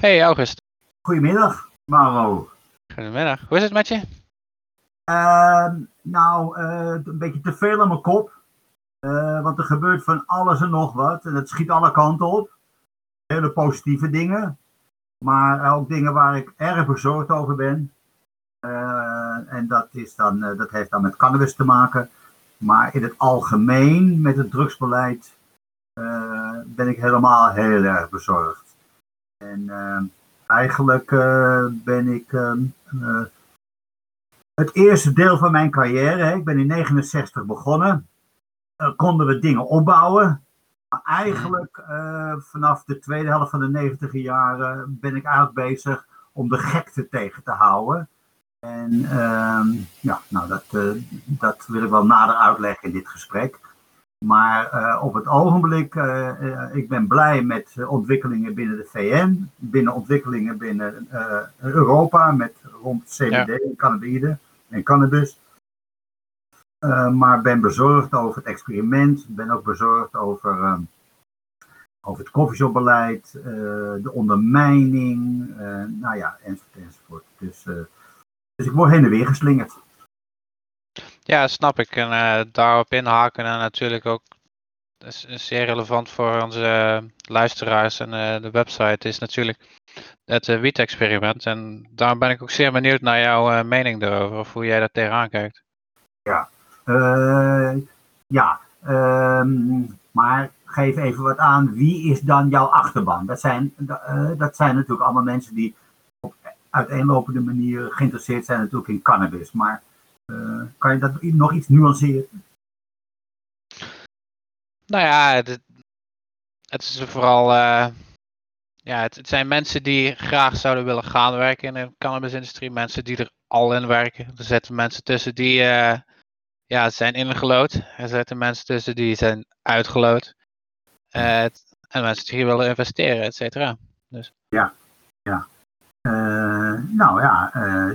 Hey August. Goedemiddag, Maro. Goedemiddag. Hoe is het met je? Ehm, nou, eh, een beetje te veel aan mijn kop. Uh, want er gebeurt van alles en nog wat. En het schiet alle kanten op. Hele positieve dingen. Maar ook dingen waar ik erg bezorgd over ben. Eh, en dat, is dan, dat heeft dan met cannabis te maken. Maar in het algemeen met het drugsbeleid ben ik helemaal heel erg bezorgd. En eigenlijk ben ik het eerste deel van mijn carrière. Ik ben in 69 begonnen. Uh, konden we dingen opbouwen. Maar eigenlijk vanaf de tweede helft van de 90 jaren ben ik eigenlijk bezig om de gekte tegen te houden. En uh, ja, nou dat, dat wil ik wel nader uitleggen in dit gesprek. Maar op het ogenblik, ik ben blij met ontwikkelingen binnen de VN, binnen ontwikkelingen binnen Europa met rond CBD ja. en cannabide en cannabis. Uh, maar ben bezorgd over het experiment. Ben ook bezorgd over, uh, over het koffieshopbeleid, uh, de ondermijning, nou ja, enzovoort, enzovoort. Dus, dus ik word heen en weer geslingerd. Ja, snap ik. En daarop inhaken en natuurlijk ook, dat is zeer relevant voor onze luisteraars en de website, is natuurlijk het uh, wiet-experiment. En daarom ben ik ook zeer benieuwd naar jouw mening erover, of hoe jij daar tegenaan kijkt. Ja, ja ehm, maar geef even wat aan, wie is dan jouw achterban? Dat zijn, dat zijn natuurlijk allemaal mensen die op uiteenlopende manier geïnteresseerd zijn natuurlijk in cannabis. Maar kan je dat nog iets nuanceren? Nou ja, het, het is vooral ja, het, het, zijn mensen die graag zouden willen gaan werken in de cannabisindustrie. Mensen die er al in werken. Er zitten mensen tussen die uh, ja, zijn ingelood. Er zitten mensen tussen die zijn uitgelood. Uh, en mensen die hier willen investeren, et cetera. Dus. Ja, ja. Uh, nou ja,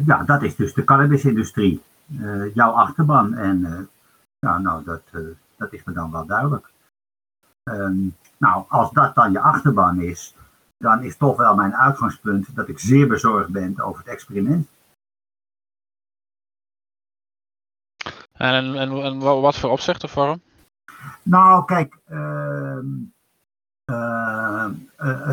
ja, dat is dus de cannabisindustrie. Jouw achterban. En ja, nou, dat, dat is me dan wel duidelijk. Um, nou, als dat dan je achterban is, dan is toch wel mijn uitgangspunt dat ik zeer bezorgd ben over het experiment. En, en, en wat voor opzichten voor hem? Nou, kijk, uh, uh,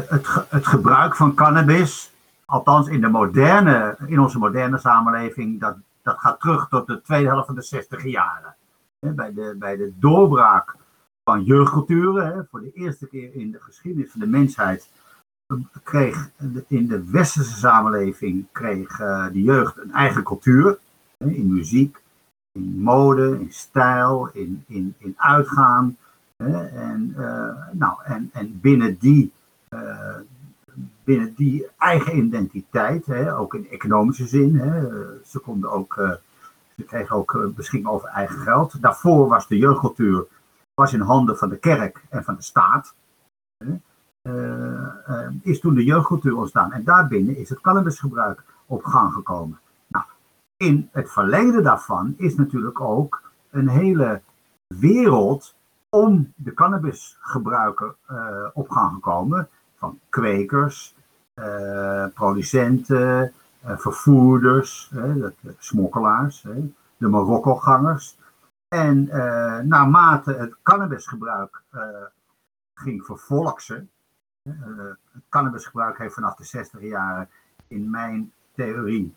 het, het gebruik van cannabis, althans in, de moderne, in onze moderne samenleving, dat, dat gaat terug tot de tweede helft van de 60 jaren. Bij de, bij de doorbraak van jeugdculturen, voor de eerste keer in de geschiedenis van de mensheid, kreeg in de westerse samenleving kreeg uh, de jeugd een eigen cultuur. In muziek, in mode, in stijl, in, in, in uitgaan. En, uh, nou, en, en binnen die, uh, binnen die eigen identiteit, hè, ook in economische zin, hè, ze konden ook, ze kregen ook beschikking over eigen geld. Daarvoor was de jeugdcultuur was in handen van de kerk en van de staat. Hè. Uh, is toen de jeugdcultuur ontstaan. En daarbinnen is het cannabisgebruik op gang gekomen. Nou, in het verlengde daarvan is natuurlijk ook een hele wereld om de cannabisgebruiker op gang gekomen. Van kwekers, producenten, vervoerders, smokkelaars, de Marokko-gangers. En naarmate het cannabisgebruik ging vervolksen, uh, cannabisgebruik heeft vanaf de 60 jaren in mijn theorie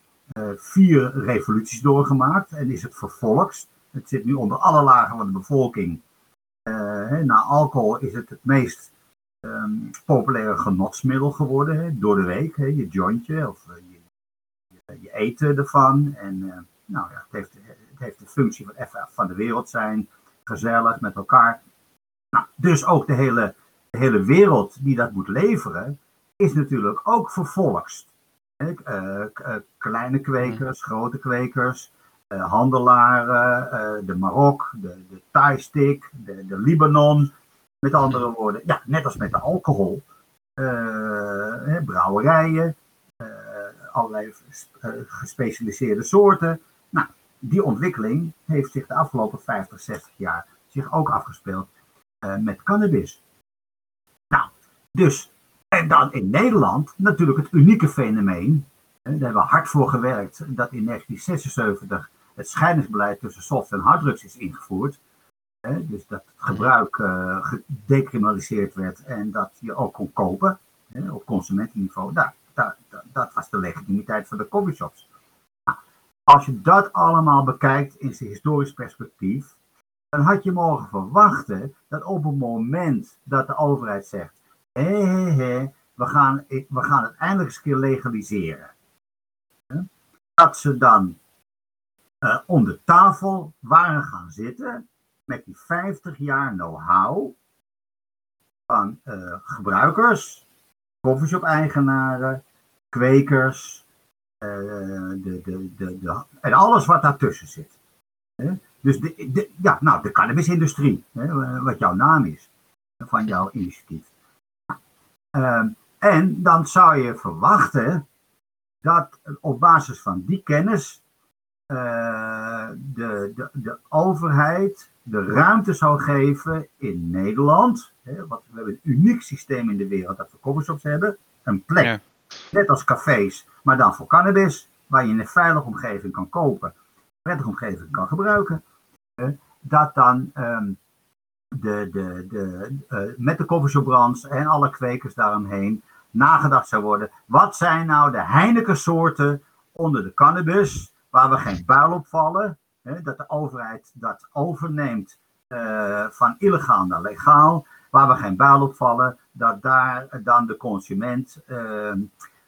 vier revoluties doorgemaakt en is het vervolgd. Het zit nu onder alle lagen van de bevolking. Na alcohol is het het meest um, populaire genotsmiddel geworden hè, door de week. Hè, je jointje of je, je, je, eten ervan. En nou, ja, het, heeft, het heeft de functie van even van de wereld zijn, gezellig met elkaar. Nou, dus ook de hele de hele wereld die dat moet leveren, is natuurlijk ook vervolgst. Uh, kleine kwekers, grote kwekers, uh, handelaren, de Marok, de, de de, de Libanon. Met andere woorden, ja, net als met de alcohol, brouwerijen, allerlei gespecialiseerde soorten. Nou, die ontwikkeling heeft zich de afgelopen 50, 60 jaar zich ook afgespeeld met cannabis. Dus En dan in Nederland natuurlijk het unieke fenomeen. Daar hebben we hard voor gewerkt dat in 1976 het scheidingsbeleid tussen soft en harddrugs is ingevoerd. Dus dat gebruik uh, gedecriminaliseerd werd en dat je ook kon kopen op consumentenniveau. Daar, daar, dat was de legitimiteit van de coffeeshops. Nou, als je dat allemaal bekijkt in zijn historisch perspectief, dan had je mogen verwachten dat op het moment dat de overheid zegt: hé, hé, hé, we gaan, we gaan het eindelijk eens een keer legaliseren. Dat ze dan uh, om de tafel waren gaan zitten met die 50 jaar know-how van uh, gebruikers, coffeeshop-eigenaren, kwekers uh, de, de, de, en alles wat daartussen zit. Dus de, ja, nou, de cannabisindustrie, wat jouw naam is van jouw initiatief. Uh, en dan zou je verwachten dat op basis van die kennis uh, de, de, de overheid de ruimte zou geven in Nederland. Hè, want we hebben een uniek systeem in de wereld dat we coffeeshops hebben. Een plek, net als cafés, maar dan voor cannabis, waar je in een veilige omgeving kan kopen, een prettige omgeving kan gebruiken. Hè, dat dan um, de, de, de, uh, met de coffeeshopbranche en alle kwekers daaromheen nagedacht zou worden. Wat zijn nou de Heineken soorten onder de cannabis, waar we geen buil op vallen, hè, dat de overheid dat overneemt uh, van illegaal naar legaal, waar we geen buil op vallen, dat daar dan de consument uh,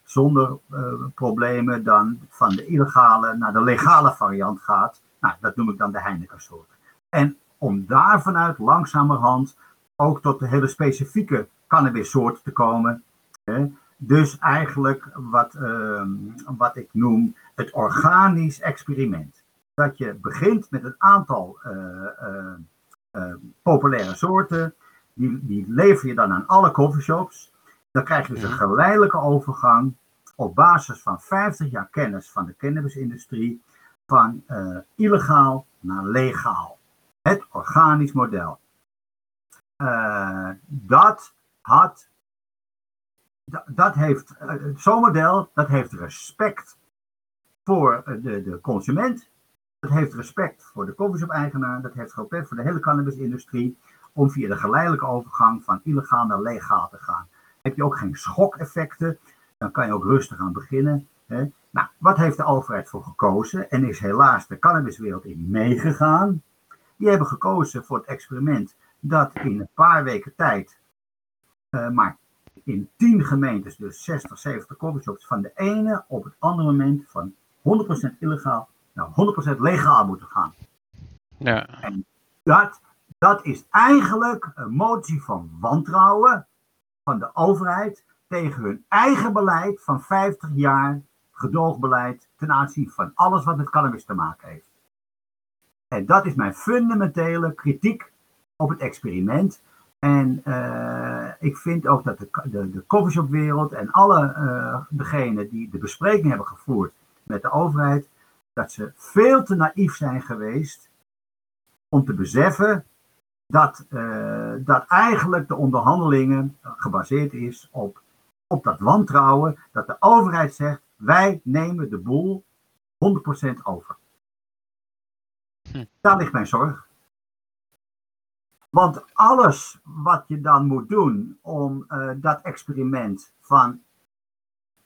zonder uh, problemen dan van de illegale naar de legale variant gaat. Nou, dat noem ik dan de Heineken soort. En om daar vanuit langzamerhand ook tot de hele specifieke cannabissoort te komen. Hè. Dus eigenlijk wat, uh, wat ik noem het organisch experiment. Dat je begint met een aantal uh, uh, populaire soorten. Die, die lever je dan aan alle coffeeshops. Dan krijg je dus een geleidelijke overgang op basis van 50 jaar kennis van de cannabisindustrie. Van illegaal naar legaal. Het organisch model. dat had dat heeft, zo'n model, dat heeft respect voor de, de consument. Dat heeft respect voor de coffeeshop-eigenaar. Dat heeft respect voor de hele cannabisindustrie. Om via de geleidelijke overgang van illegaal naar legaal te gaan. Heb je ook geen schokeffecten. Dan kan je ook rustig aan beginnen. Hè. Nou, wat heeft de overheid voor gekozen? En is helaas de cannabiswereld in meegegaan. Die hebben gekozen voor het experiment dat in een paar weken tijd uh, maar in 10 gemeentes, dus 60, 70 coffeeshops, van de ene op het andere moment van 100% illegaal naar 100% legaal moeten gaan. Ja. En dat, dat is eigenlijk een motie van wantrouwen van de overheid tegen hun eigen beleid van 50 jaar gedoogbeleid ten aanzien van alles wat met cannabis te maken heeft. En dat is mijn fundamentele kritiek op het experiment. En uh, ik vind ook dat de, de, de coffeeshopwereld en alle uh, degenen die de bespreking hebben gevoerd met de overheid, dat ze veel te naïef zijn geweest om te beseffen dat, uh, dat eigenlijk de onderhandelingen gebaseerd is op, op dat wantrouwen, dat de overheid zegt, wij nemen de boel 100% over. Hm. Daar ligt mijn zorg. Want alles wat je dan moet doen om uh, dat experiment van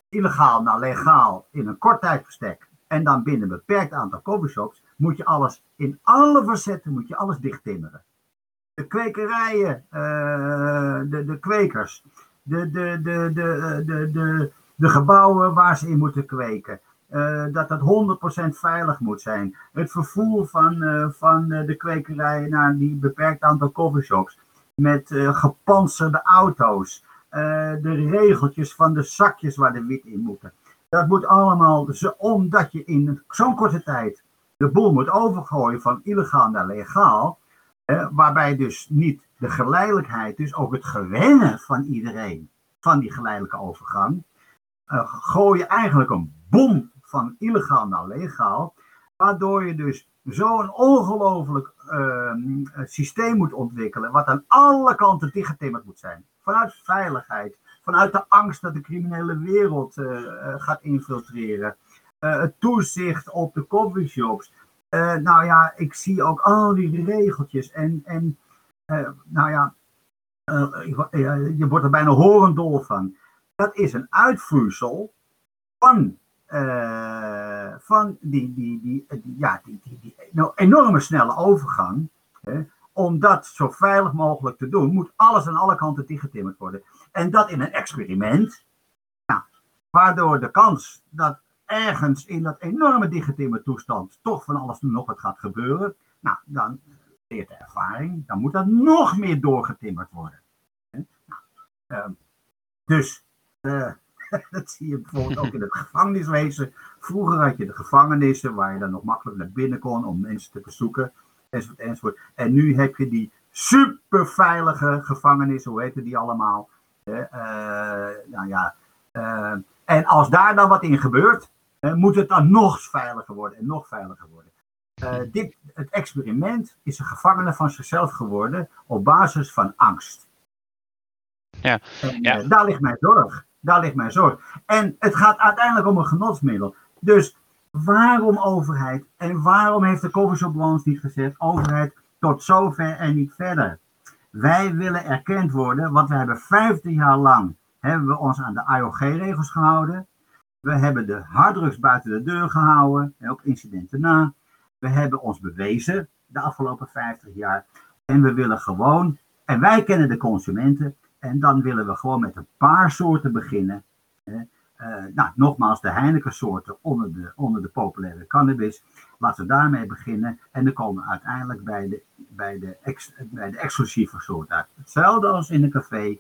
illegaal naar legaal in een kort tijdverstek en dan binnen een beperkt aantal coffeeshops, moet je alles in alle facetten moet je alles dichttimmeren. De kwekerijen, uh, de, de kwekers, de, de, de, de, de, de, de gebouwen waar ze in moeten kweken, uh, dat dat 100% veilig moet zijn. Het vervoer van, uh, van uh, de kwekerij naar die beperkt aantal coffeeshops. Met gepantserde auto's. de regeltjes van de zakjes waar de wit in moeten. Dat moet allemaal, omdat je in zo'n korte tijd de boel moet overgooien van illegaal naar legaal. waarbij dus niet de geleidelijkheid, dus ook het gewennen van iedereen van die geleidelijke overgang. gooi je eigenlijk een bom van illegaal naar legaal. Waardoor je dus zo'n ongelooflijk uh, systeem moet ontwikkelen, wat aan alle kanten dichtgetimmerd moet zijn. Vanuit veiligheid, vanuit de angst dat de criminele wereld gaat infiltreren. het toezicht op de coffeeshops. nou ja, ik zie ook al die regeltjes en, en nou ja, je wordt er bijna horendol van. Dat is een uitvloeisel van van die, die, die, ja, die, die, die nou, enorme snelle overgang. Hè, om dat zo veilig mogelijk te doen, moet alles aan alle kanten dichtgetimmerd worden. En dat in een experiment, ja, waardoor de kans dat ergens in dat enorme dichtgetimmerde toestand toch van alles nog wat gaat gebeuren, nou, dan leert de ervaring, dan moet dat nog meer doorgetimmerd worden. Nou, uh, dus uh, dat zie je bijvoorbeeld ook in het gevangeniswezen. Vroeger had je de gevangenissen waar je dan nog makkelijk naar binnen kon om mensen te bezoeken. Enzovoort, enzovoort. En nu heb je die superveilige gevangenissen, hoe heten die allemaal? Uh, nou ja, uh, en als daar dan wat in gebeurt, uh, moet het dan nog veiliger worden en nog veiliger worden. Uh, dit, het experiment is een gevangene van zichzelf geworden op basis van angst. Ja, en, ja. daar ligt mijn zorg. Daar ligt mijn zorg. En het gaat uiteindelijk om een genotsmiddel. Dus waarom overheid? En waarom heeft de Coffeeshop niet gezegd, overheid tot zover en niet verder? Wij willen erkend worden, want we hebben 15 jaar lang hebben we ons aan de IOG-regels gehouden. We hebben de harddrugs buiten de deur gehouden, en ook incidenten na. We hebben ons bewezen de afgelopen 50 jaar. En we willen gewoon, en wij kennen de consumenten, en dan willen we gewoon met een paar soorten beginnen. Uh, nou, nogmaals, de Heineken soorten onder de, onder de populaire cannabis. Laten we daarmee beginnen. En dan komen we uiteindelijk bij de, bij de, bij de exclusieve soort uit. Hetzelfde als in een café,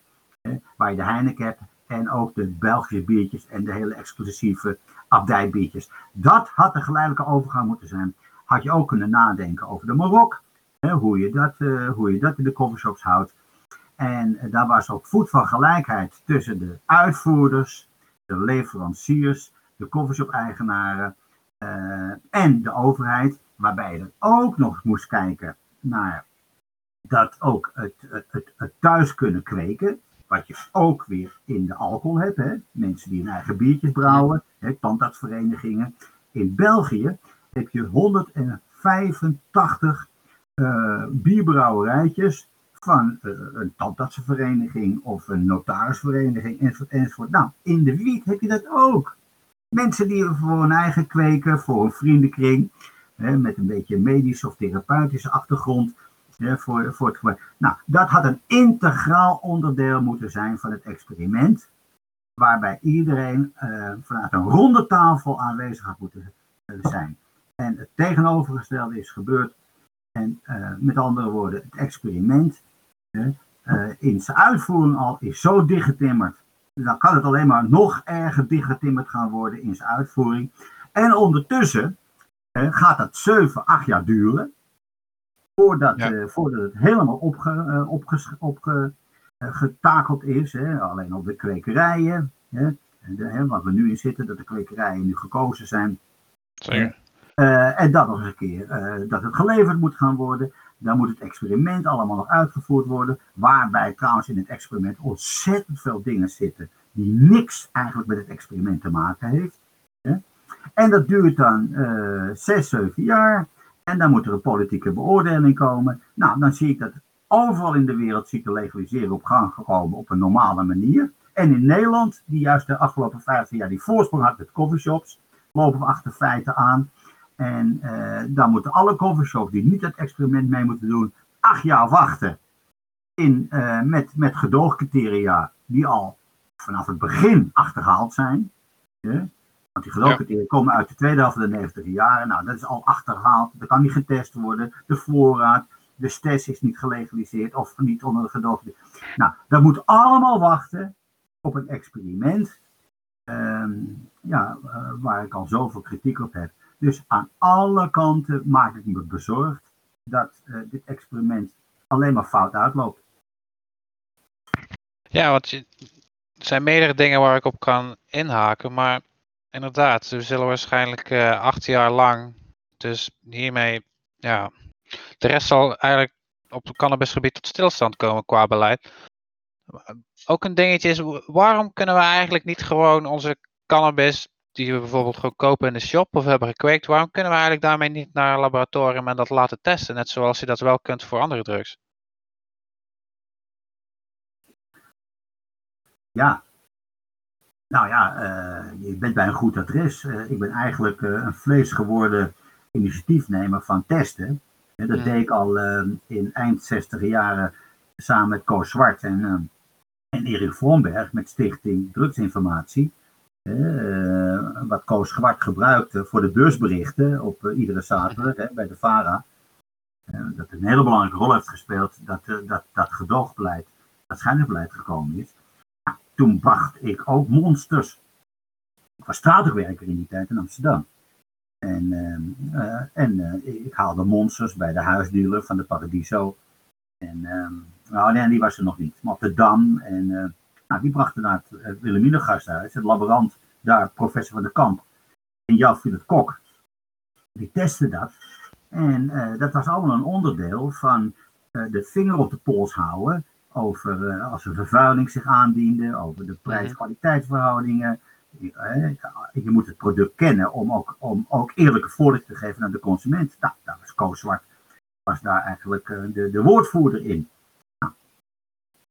waar je de Heineken hebt. En ook de Belgische biertjes en de hele exclusieve abdijbiertjes. Dat had de geleidelijke overgang moeten zijn. Had je ook kunnen nadenken over de Marok. hoe, je dat, uh, hoe je dat in de coffeeshops houdt. En daar was ook voet van gelijkheid tussen de uitvoerders, de leveranciers, de coffeeshop-eigenaren uh, en de overheid. Waarbij je er ook nog moest kijken naar dat ook het, het, het, thuis kunnen kweken. Wat je ook weer in de alcohol hebt. Hè? Mensen die hun eigen biertjes brouwen, hè, tandartsverenigingen. In België heb je 185 uh, bierbrouwerijtjes van uh, een tandartsenvereniging of een notarisvereniging enzovoort. Nou, in de wiet heb je dat ook. Mensen die voor hun eigen kweken, voor een vriendenkring, hè, met een beetje medische of therapeutische achtergrond. Hè, voor, voor het, nou, dat had een integraal onderdeel moeten zijn van het experiment, waarbij iedereen uh, vanuit een ronde tafel aanwezig had moeten zijn. En het tegenovergestelde is gebeurd. En uh, met andere woorden, het experiment in zijn uitvoering al is zo dichtgetimmerd. Dan kan het alleen maar nog erger dichtgetimmerd gaan worden in zijn uitvoering. En ondertussen uh, gaat dat 7, 8 jaar duren. Voordat, ja. voordat het helemaal opge, opge, opgetakeld is. Hè. Alleen op de kwekerijen. Hè. De, hè, waar we nu in zitten, dat de kwekerijen nu gekozen zijn. Zeker. Uh, en dat nog eens een keer, uh, dat het geleverd moet gaan worden. Dan moet het experiment allemaal nog uitgevoerd worden. Waarbij trouwens in het experiment ontzettend veel dingen zitten die niks eigenlijk met het experiment te maken heeft. En dat duurt dan uh, zes, zeven jaar. En dan moet er een politieke beoordeling komen. Nou, dan zie ik dat overal in de wereld ziet de legalisering op gang gekomen op een normale manier. En in Nederland, die juist de afgelopen 15 jaar die voorsprong had met coffeeshops, lopen we achter feiten aan. En uh, dan moeten alle coffeeshops die niet het experiment mee moeten doen, acht jaar wachten. In, uh, met, met gedoogcriteria die al vanaf het begin achterhaald zijn. Ja? Want die gedoogcriteria ja. komen uit de tweede helft van de 90 jaren. Nou, dat is al achterhaald. Dat kan niet getest worden. De voorraad, de STES is niet gelegaliseerd of niet onder de gedoogcriteria. Nou, dat moet allemaal wachten op een experiment. Um, ja, uh, waar ik al zoveel kritiek op heb. Dus aan alle kanten maak ik me bezorgd dat uh, dit experiment alleen maar fout uitloopt. Ja, want er zijn meerdere dingen waar ik op kan inhaken, maar inderdaad, we zullen waarschijnlijk uh, acht jaar lang, dus hiermee, ja, de rest zal eigenlijk op het cannabisgebied tot stilstand komen qua beleid. ook een dingetje is, waarom kunnen we eigenlijk niet gewoon onze cannabis, die we bijvoorbeeld gewoon kopen in de shop of hebben gekweekt, waarom kunnen we eigenlijk daarmee niet naar een laboratorium en dat laten testen, net zoals je dat wel kunt voor andere drugs? Ja. Nou ja, uh, je bent bij een goed adres. Uh, ik ben eigenlijk uh, een vleesgeworden initiatiefnemer van testen. En dat deed ik al in eind 60 jaren samen met Koos Zwart en, en Erik Vromberg met Stichting Drugsinformatie. Wat Koos Zwart gebruikte voor de beursberichten op iedere zaterdag hè, bij de VARA. dat een hele belangrijke rol heeft gespeeld dat dat, dat gedoogbeleid, dat schijnbeleid gekomen is toen bracht ik ook monsters. Ik was straatwerker in die tijd in Amsterdam. En, uh, en ik haalde monsters bij de huisdealer van de Paradiso. En, uh, nou nee, die was er nog niet. Maar op de Dam. En eh, nou, die brachten naar het gasthuis. Het laborant daar, professor van de Kamp. En Jan Philip Kok. Die testte dat. En dat was allemaal een onderdeel van de vinger op de pols houden over uh, als er vervuiling zich aandiende, over de prijs-kwaliteitsverhoudingen. Je, uh, je, moet het product kennen om ook, om ook eerlijke voorlichting te geven aan de consument. Nou, daar was Koos Zwart was daar eigenlijk uh, de, de woordvoerder in. Nou,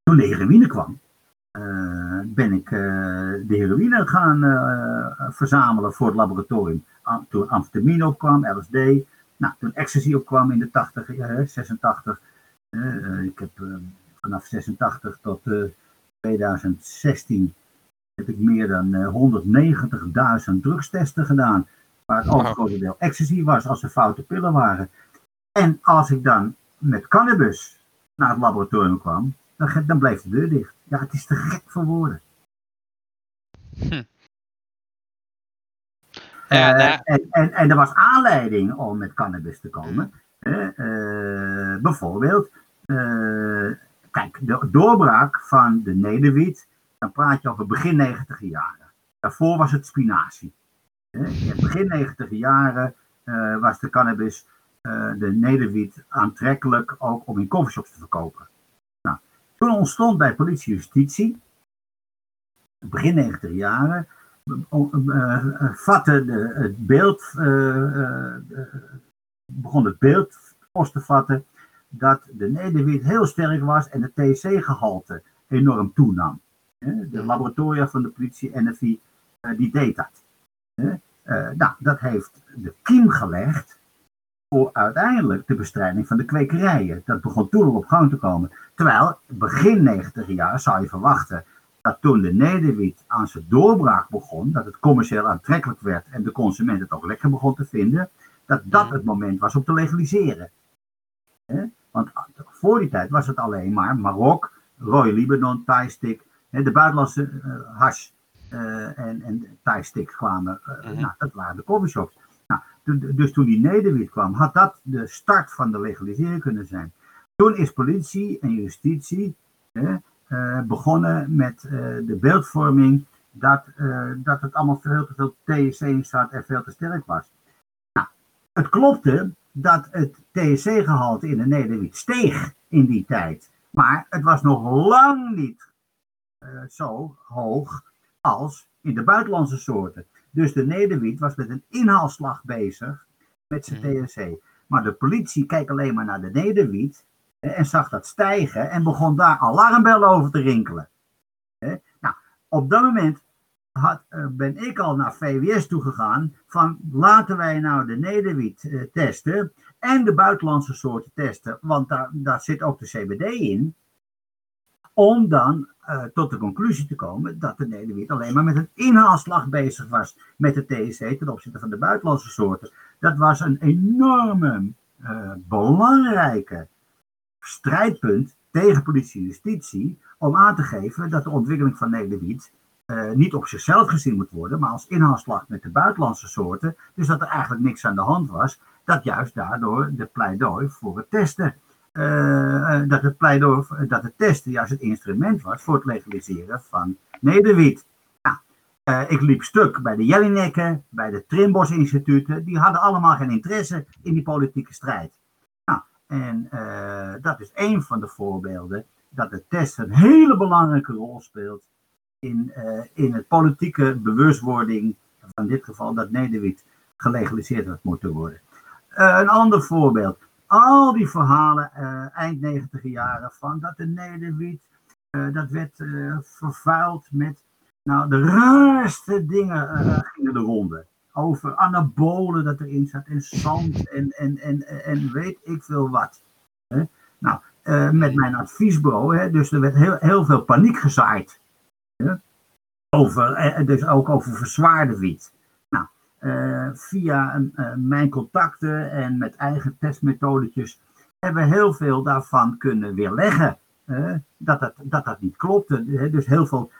toen de kwam, ben ik de heroïne gaan verzamelen voor het laboratorium. toen amfetamine opkwam, LSD, nou, toen ecstasy opkwam in de 80, 86. ik heb vanaf 86 tot 2016 eh, heb ik meer dan 190.000 eh, drugstesten gedaan. Waar het overgrote deel ecstasy was als er foute pillen waren. En als ik dan met cannabis naar het laboratorium kwam, dan, dan bleef de deur dicht. Ja, het is te gek voor woorden. Hm. Ja, nou... en, en, en er was aanleiding om met cannabis te komen. Uh, bijvoorbeeld, Kijk, de doorbraak van de nederwiet, dan praat je over begin 90 jaren. Daarvoor was het spinazie. In begin 90 jaren was de cannabis, de nederwiet, aantrekkelijk ook om in coffeeshops te verkopen. Toen ontstond bij politie justitie, begin 90 jaren, uh, vatte de, het beeld, begon het beeld post te vatten dat de nederwiet heel sterk was en de THC-gehalte enorm toenam. De laboratoria van de politie, NFI, eh, die deed dat. Eh, nou, dat heeft de kiem gelegd voor uiteindelijk de bestrijding van de kwekerijen. Dat begon toen al op gang te komen. Terwijl begin 90 jaar zou je verwachten dat toen de nederwiet aan zijn doorbraak begon, dat het commercieel aantrekkelijk werd en de consument het ook lekker begon te vinden, dat dat het moment was om te legaliseren. Want voor die tijd was het alleen maar Marok, Roy Libanon, Thai stick, de buitenlandse uh, hash uh, en, en Thai kwamen. Uh, nou, dat waren de coffeeshops. Dus toen die nederwiet kwam, had dat de start van de legalisering kunnen zijn. Toen is politie en justitie begonnen met de beeldvorming dat, dat het allemaal veel te veel THC in staat en veel te sterk was. Nou, het klopte dat het THC-gehalte in de nederwiet steeg in die tijd. Maar het was nog lang niet zo hoog als in de buitenlandse soorten. Dus de nederwiet was met een inhaalslag bezig met zijn. THC. Maar de politie keek alleen maar naar de nederwiet en zag dat stijgen en begon daar alarmbellen over te rinkelen. Nou, op dat moment had, eh, ben ik al naar VWS toegegaan van laten wij nou de nederwiet uh, testen en de buitenlandse soorten testen, want daar, daar zit ook de CBD in, om dan uh, tot de conclusie te komen dat de nederwiet alleen maar met een inhaalslag bezig was met de THC ten opzichte van de buitenlandse soorten. Dat was een enorme, belangrijke strijdpunt tegen politie en justitie om aan te geven dat de ontwikkeling van nederwiet uh, niet op zichzelf gezien moet worden, maar als inhaalslag met de buitenlandse soorten. Dus dat er eigenlijk niks aan de hand was. Dat juist daardoor de pleidooi voor het testen. Uh, dat, het pleidooi, dat het testen juist het instrument was voor het legaliseren van nederwiet. Nou, ik liep stuk bij de Jellinekken, bij de Trimbos instituten. Die hadden allemaal geen interesse in die politieke strijd. Nou, en dat is één van de voorbeelden dat de test een hele belangrijke rol speelt in, uh, in het politieke bewustwording, van dit geval dat nederwiet gelegaliseerd had moeten worden. Een ander voorbeeld. Al die verhalen uh, eind 90 jaren van dat de nederwiet, dat werd vervuild met, nou de raarste dingen gingen de ronde. Over anabolen dat erin zat en zand en, en, en, en weet ik veel wat. Nou, met mijn adviesbureau, hè, dus er werd heel, heel veel paniek gezaaid over, eh, dus ook over verzwaarde wiet. Uh, via uh, mijn contacten en met eigen testmethodetjes hebben we heel veel daarvan kunnen weerleggen. Uh, dat, dat, dat dat niet klopte. Dus heel veel,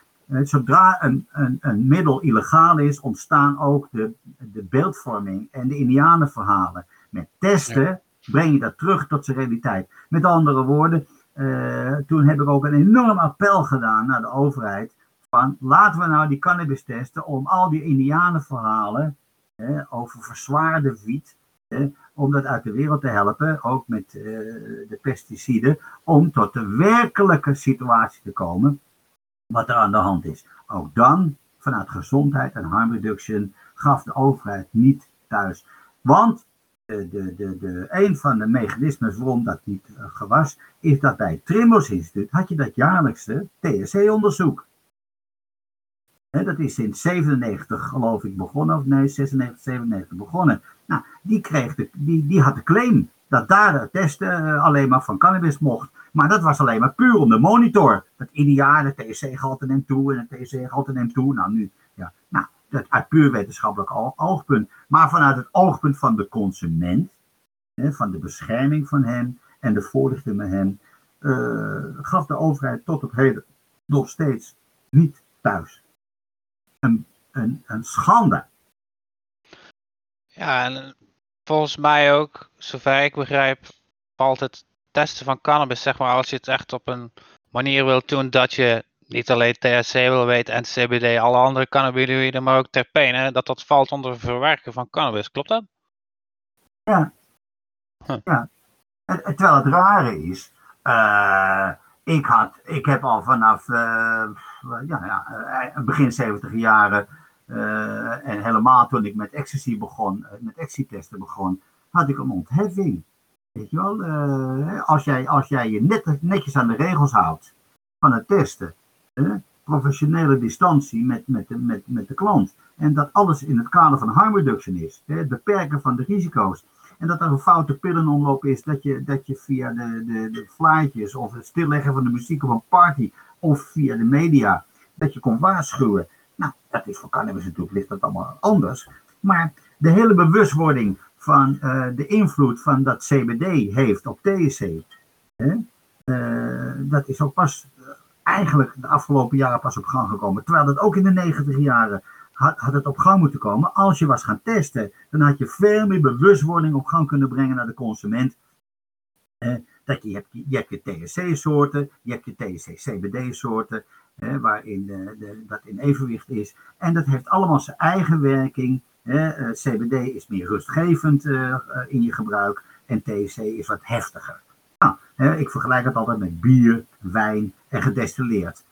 zodra een, een, een middel illegaal is, ontstaan ook de, de beeldvorming en de indianenverhalen. Met testen breng je dat terug tot zijn realiteit. Met andere woorden, toen heb ik ook een enorm appel gedaan naar de overheid van laten we nou die cannabis testen om al die indianenverhalen over verzwaarde wiet, hè, om dat uit de wereld te helpen, ook met uh, de pesticiden, om tot de werkelijke situatie te komen wat er aan de hand is. Ook dan, vanuit gezondheid en harm reduction, gaf de overheid niet thuis. Want de, de, de, de, een van de mechanismes waarom dat niet uh, gewas, is dat bij het Trimbos Instituut had je dat jaarlijkse Dat is in 97 geloof ik begonnen, of nee, 96, 97 begonnen. Nou, die, kreeg die, die had de claim dat daar de testen uh, alleen maar van cannabis mocht. Maar dat was alleen maar puur om de monitor. Dat ieder jaar de THC-gehalte neemt toe en de THC-gehalte neemt toe. Nou, nu, ja, nou, dat uit puur wetenschappelijk oogpunt. Maar vanuit het oogpunt van de consument, van de bescherming van hem en de voorlichting met hem, uh, gaf de overheid tot op heden nog steeds niet thuis een, een, een schande. Ja, en volgens mij ook, zover ik begrijp, valt het testen van cannabis, zeg maar, als je het echt op een manier wilt doen dat je niet alleen THC wil weten en CBD, alle andere cannabinoïden, maar ook terpenen, dat dat valt onder verwerken van cannabis. Klopt dat? Ja. Huh. ja. terwijl het rare is, uh, ik, had, ik heb al vanaf uh, ja, ja, eh, begin 70 jaren en helemaal toen ik met ecstasy begon, met ecstasy-testen begon, had ik een ontheffing. Weet je wel, als, jij, als jij je net, netjes aan de regels houdt van het testen, professionele distantie met, met, met, met de klant, en dat alles in het kader van harm reduction is, het beperken van de risico's, en dat er een foute pillenomloop is, dat je, dat je via de, de, de flyertjes of het stilleggen van de muziek op een party of via de media, dat je kon waarschuwen. Nou, dat is voor cannabis natuurlijk, ligt dat allemaal anders. Maar de hele bewustwording van uh, de invloed van dat CBD heeft op THC, hè, uh, dat is ook pas uh, eigenlijk de afgelopen jaren pas op gang gekomen. Terwijl dat ook in de negentig jaren had, had het op gang moeten komen. Als je was gaan testen, dan had je veel meer bewustwording op gang kunnen brengen naar de consument. Eh, dat je, hebt, je hebt je THC-soorten, je hebt je THC-CBD-soorten, eh, waarin de, dat in evenwicht is. En dat heeft allemaal zijn eigen werking. Eh, CBD is meer rustgevend in je gebruik en THC is wat heftiger. Nou, ik vergelijk het altijd met bier, wijn en gedestilleerd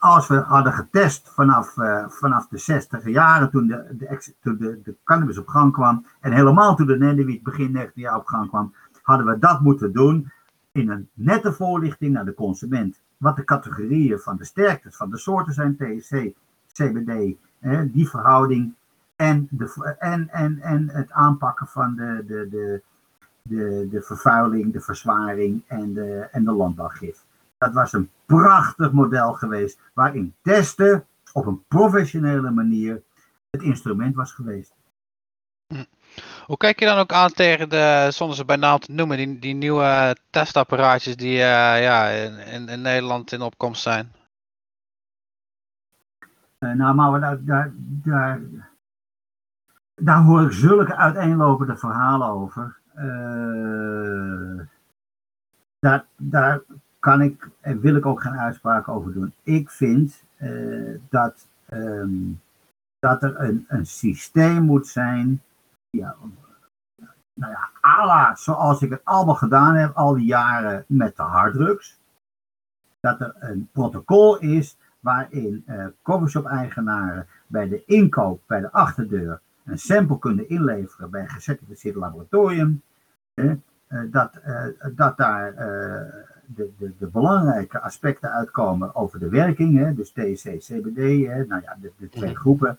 als we hadden getest vanaf, uh, vanaf de 60 jaren, toen, de, de, toen de, de, cannabis op gang kwam, en helemaal toen de Nendewiet begin 19 jaar op gang kwam, hadden we dat moeten doen in een nette voorlichting naar de consument. Wat de categorieën van de sterktes van de soorten zijn, THC, CBD, die verhouding, en, de, en, en, en het aanpakken van de, de, de, de, de vervuiling, de verzwaring en de, en de landbouwgif. Dat was een prachtig model geweest waarin testen op een professionele manier het instrument was geweest. Hm. Hoe kijk je dan ook aan tegen de, zonder ze bij naam te noemen, die, die nieuwe testapparaatjes die uh, ja, in, in, Nederland in opkomst zijn? Uh, nou, maar daar, daar, daar, daar, hoor ik zulke uiteenlopende verhalen over. Uh, daar, daar kan ik en wil ik ook geen uitspraak over doen. Ik vind uh, dat, um, dat er een, een systeem moet zijn, ja, nou ja, ala zoals ik het allemaal gedaan heb al die jaren met de harddrugs. dat er een protocol is waarin uh, coffeeshop-eigenaren bij de inkoop, bij de achterdeur, een sample kunnen inleveren bij een gecertificeerd laboratorium. Dat, dat daar de, de, de, belangrijke aspecten uitkomen over de werking, hè, dus THC, CBD, hè, nou ja, de, de twee groepen.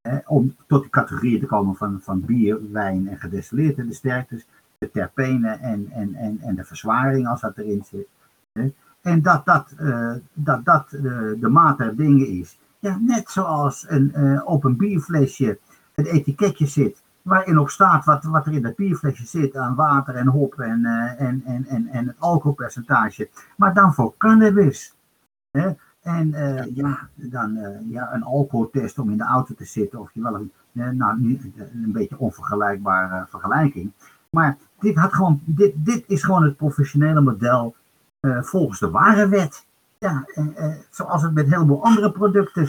Hè, om tot die categorieën te komen van, van bier, wijn en gedestilleerd, de sterktes, de terpenen en, en, en, en de verzwaring als dat erin zit. Hè. En dat dat, uh, dat, dat uh, de maat der dingen is. Ja, net zoals een, uh, op een bierflesje het etiketje zit, waarin ook staat wat, wat er in dat bierflesje zit aan water en hop en, en, en, en, en het alcoholpercentage. Maar dan voor cannabis. Hè? En ja, dan ja, een alcoholtest om in de auto te zitten, of je wel een, nou, een beetje onvergelijkbare vergelijking. Maar dit, had gewoon, dit, dit is gewoon het professionele model volgens de ware wet. Ja, zoals het met een heleboel andere producten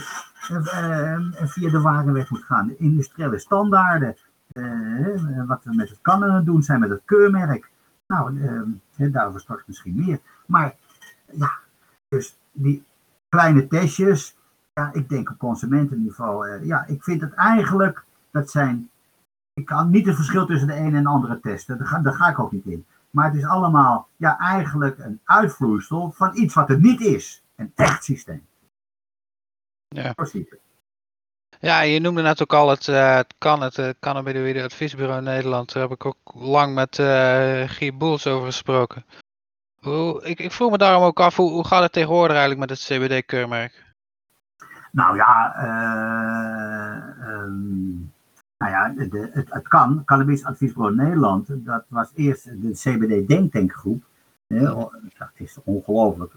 via de ware wet moet gaan. De industriële standaarden. Wat we met het kannen doen zijn met het keurmerk. Nou, daarover straks misschien meer. Maar ja, dus die kleine testjes. Ja, ik denk op consumentenniveau. ja, ik vind het eigenlijk, dat zijn ik kan niet het verschil tussen de ene en de andere testen. Daar ga, daar ga ik ook niet in. Maar het is allemaal ja, eigenlijk een uitvloeisel van iets wat er niet is. Een echt systeem. Ja. Ja, je noemde net ook al het, uh, het kan, het uh, Adviesbureau Nederland. Daar heb ik ook lang met uh, Guy Boels over gesproken. Ik, ik vroeg me daarom ook af, hoe, hoe gaat het tegenwoordig eigenlijk met het CBD-keurmerk? Nou ja, um, nou ja, het, het kan. Cannabis Adviesbureau Nederland, dat was eerst de CBD Denktankgroep. Dat is ongelooflijk.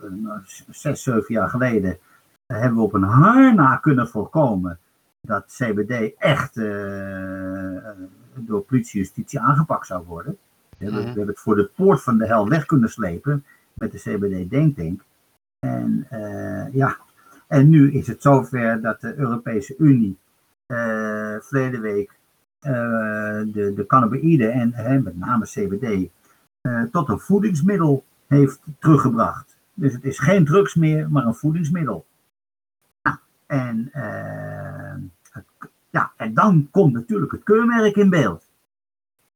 Zes, zeven jaar geleden hebben we op een haar na kunnen voorkomen dat CBD echt uh, door politie justitie aangepakt zou worden. We hebben, we hebben, het voor de poort van de hel weg kunnen slepen met de CBD Denktank. En uh, ja, en nu is het zover dat de Europese Unie uh, verleden week uh, de, de cannabinoïden en met name CBD uh, tot een voedingsmiddel heeft teruggebracht. Dus het is geen drugs meer, maar een voedingsmiddel. Nou, en, ja, en dan komt natuurlijk het keurmerk in beeld.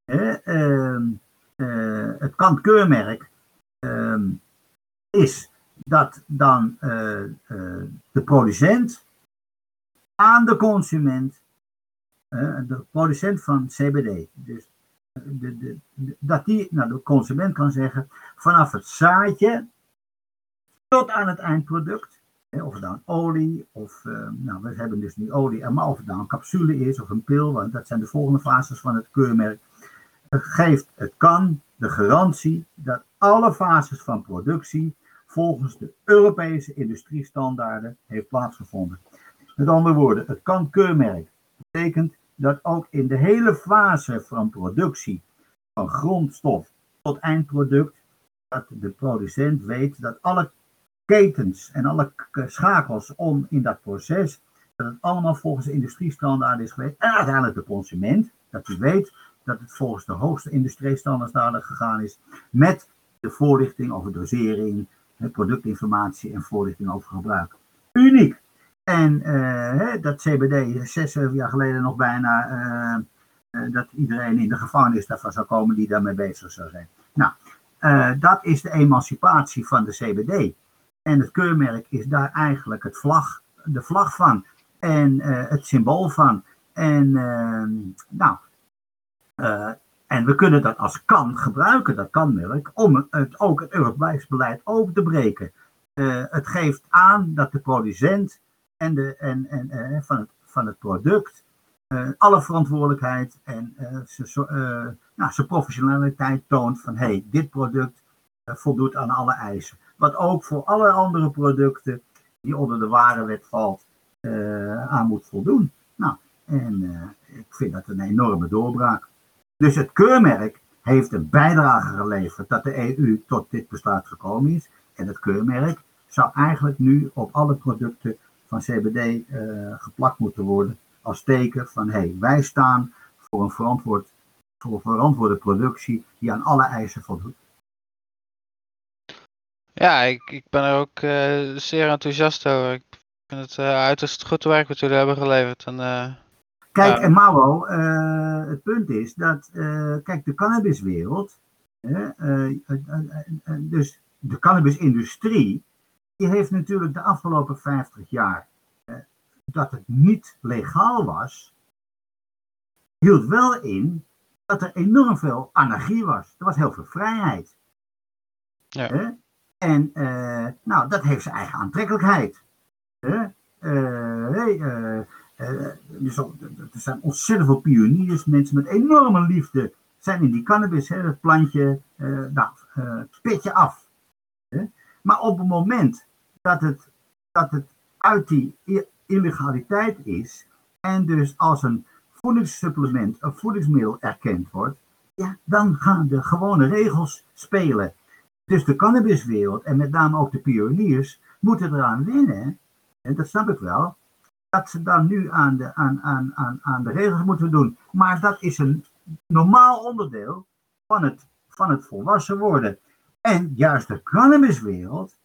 Ehm, het kant keurmerk ehm, is dat dan de producent aan de consument, de producent van CBD, dus de, dat die naar de consument kan zeggen, vanaf het zaadje tot aan het eindproduct, of het dan olie, of uh, nou, we hebben dus nu olie, maar of het dan capsule is of een pil, want dat zijn de volgende fases van het keurmerk, het geeft, het kan de garantie dat alle fases van productie volgens de Europese industriestandaarden heeft plaatsgevonden. Met andere woorden, het kan keurmerk betekent dat ook in de hele fase van productie, van grondstof tot eindproduct, dat de producent weet dat alle ketens en alle schakels om in dat proces, dat het allemaal volgens de industriestandaarden is geweest. En uiteindelijk de consument, dat u weet dat het volgens de hoogste industriestandaarden gegaan is, met de voorlichting over dosering, productinformatie en voorlichting over gebruik. Uniek. En uh, dat CBD, zes, zeven jaar geleden nog bijna, uh, uh, dat iedereen in de gevangenis daarvan zou komen die daarmee bezig zou zijn. Nou, dat is de emancipatie van de CBD. En het keurmerk is daar eigenlijk het vlag, de vlag van en het symbool van. En nou, en we kunnen dat als kan gebruiken, dat kanmerk, om het, ook het Europees beleid open te breken. het geeft aan dat de producent en, de, en, en, van, het, van het product. Alle verantwoordelijkheid en uh, nou, zijn professionaliteit toont van hey, dit product voldoet aan alle eisen. Wat ook voor alle andere producten die onder de warenwet valt aan moet voldoen. Nou, en ik vind dat een enorme doorbraak. Dus het keurmerk heeft een bijdrage geleverd dat de EU tot dit besluit gekomen is. En het keurmerk zou eigenlijk nu op alle producten van CBD uh, geplakt moeten worden als teken van hey, wij staan voor een, verantwoord, voor verantwoorde productie die aan alle eisen voldoet. Ja, ik, ik ben er ook uh, zeer enthousiast over. Ik vind het uh, uiterst goed werk wat jullie hebben geleverd. En, uh, kijk, en Mauro, het punt is dat, kijk, de cannabiswereld, dus de cannabisindustrie, die heeft natuurlijk de afgelopen 50 jaar dat het niet legaal was, hield wel in dat er enorm veel anarchie was. Er was heel veel vrijheid. Ja. En uh, nou, dat heeft zijn eigen aantrekkelijkheid. Uh, hey, dus, er zijn ontzettend veel pioniers, mensen met enorme liefde zijn in die cannabis, hè, dat plantje, nou, je af. Maar op het moment dat het, dat het uit die illegaliteit is en dus als een voedingssupplement, een voedingsmiddel erkend wordt, ja, dan gaan de gewone regels spelen. Dus de cannabiswereld en met name ook de pioniers moeten eraan winnen, en dat snap ik wel, dat ze dan nu aan de, aan, aan, aan, aan de regels moeten doen. Maar dat is een normaal onderdeel van het, van het volwassen worden. En juist de cannabiswereld,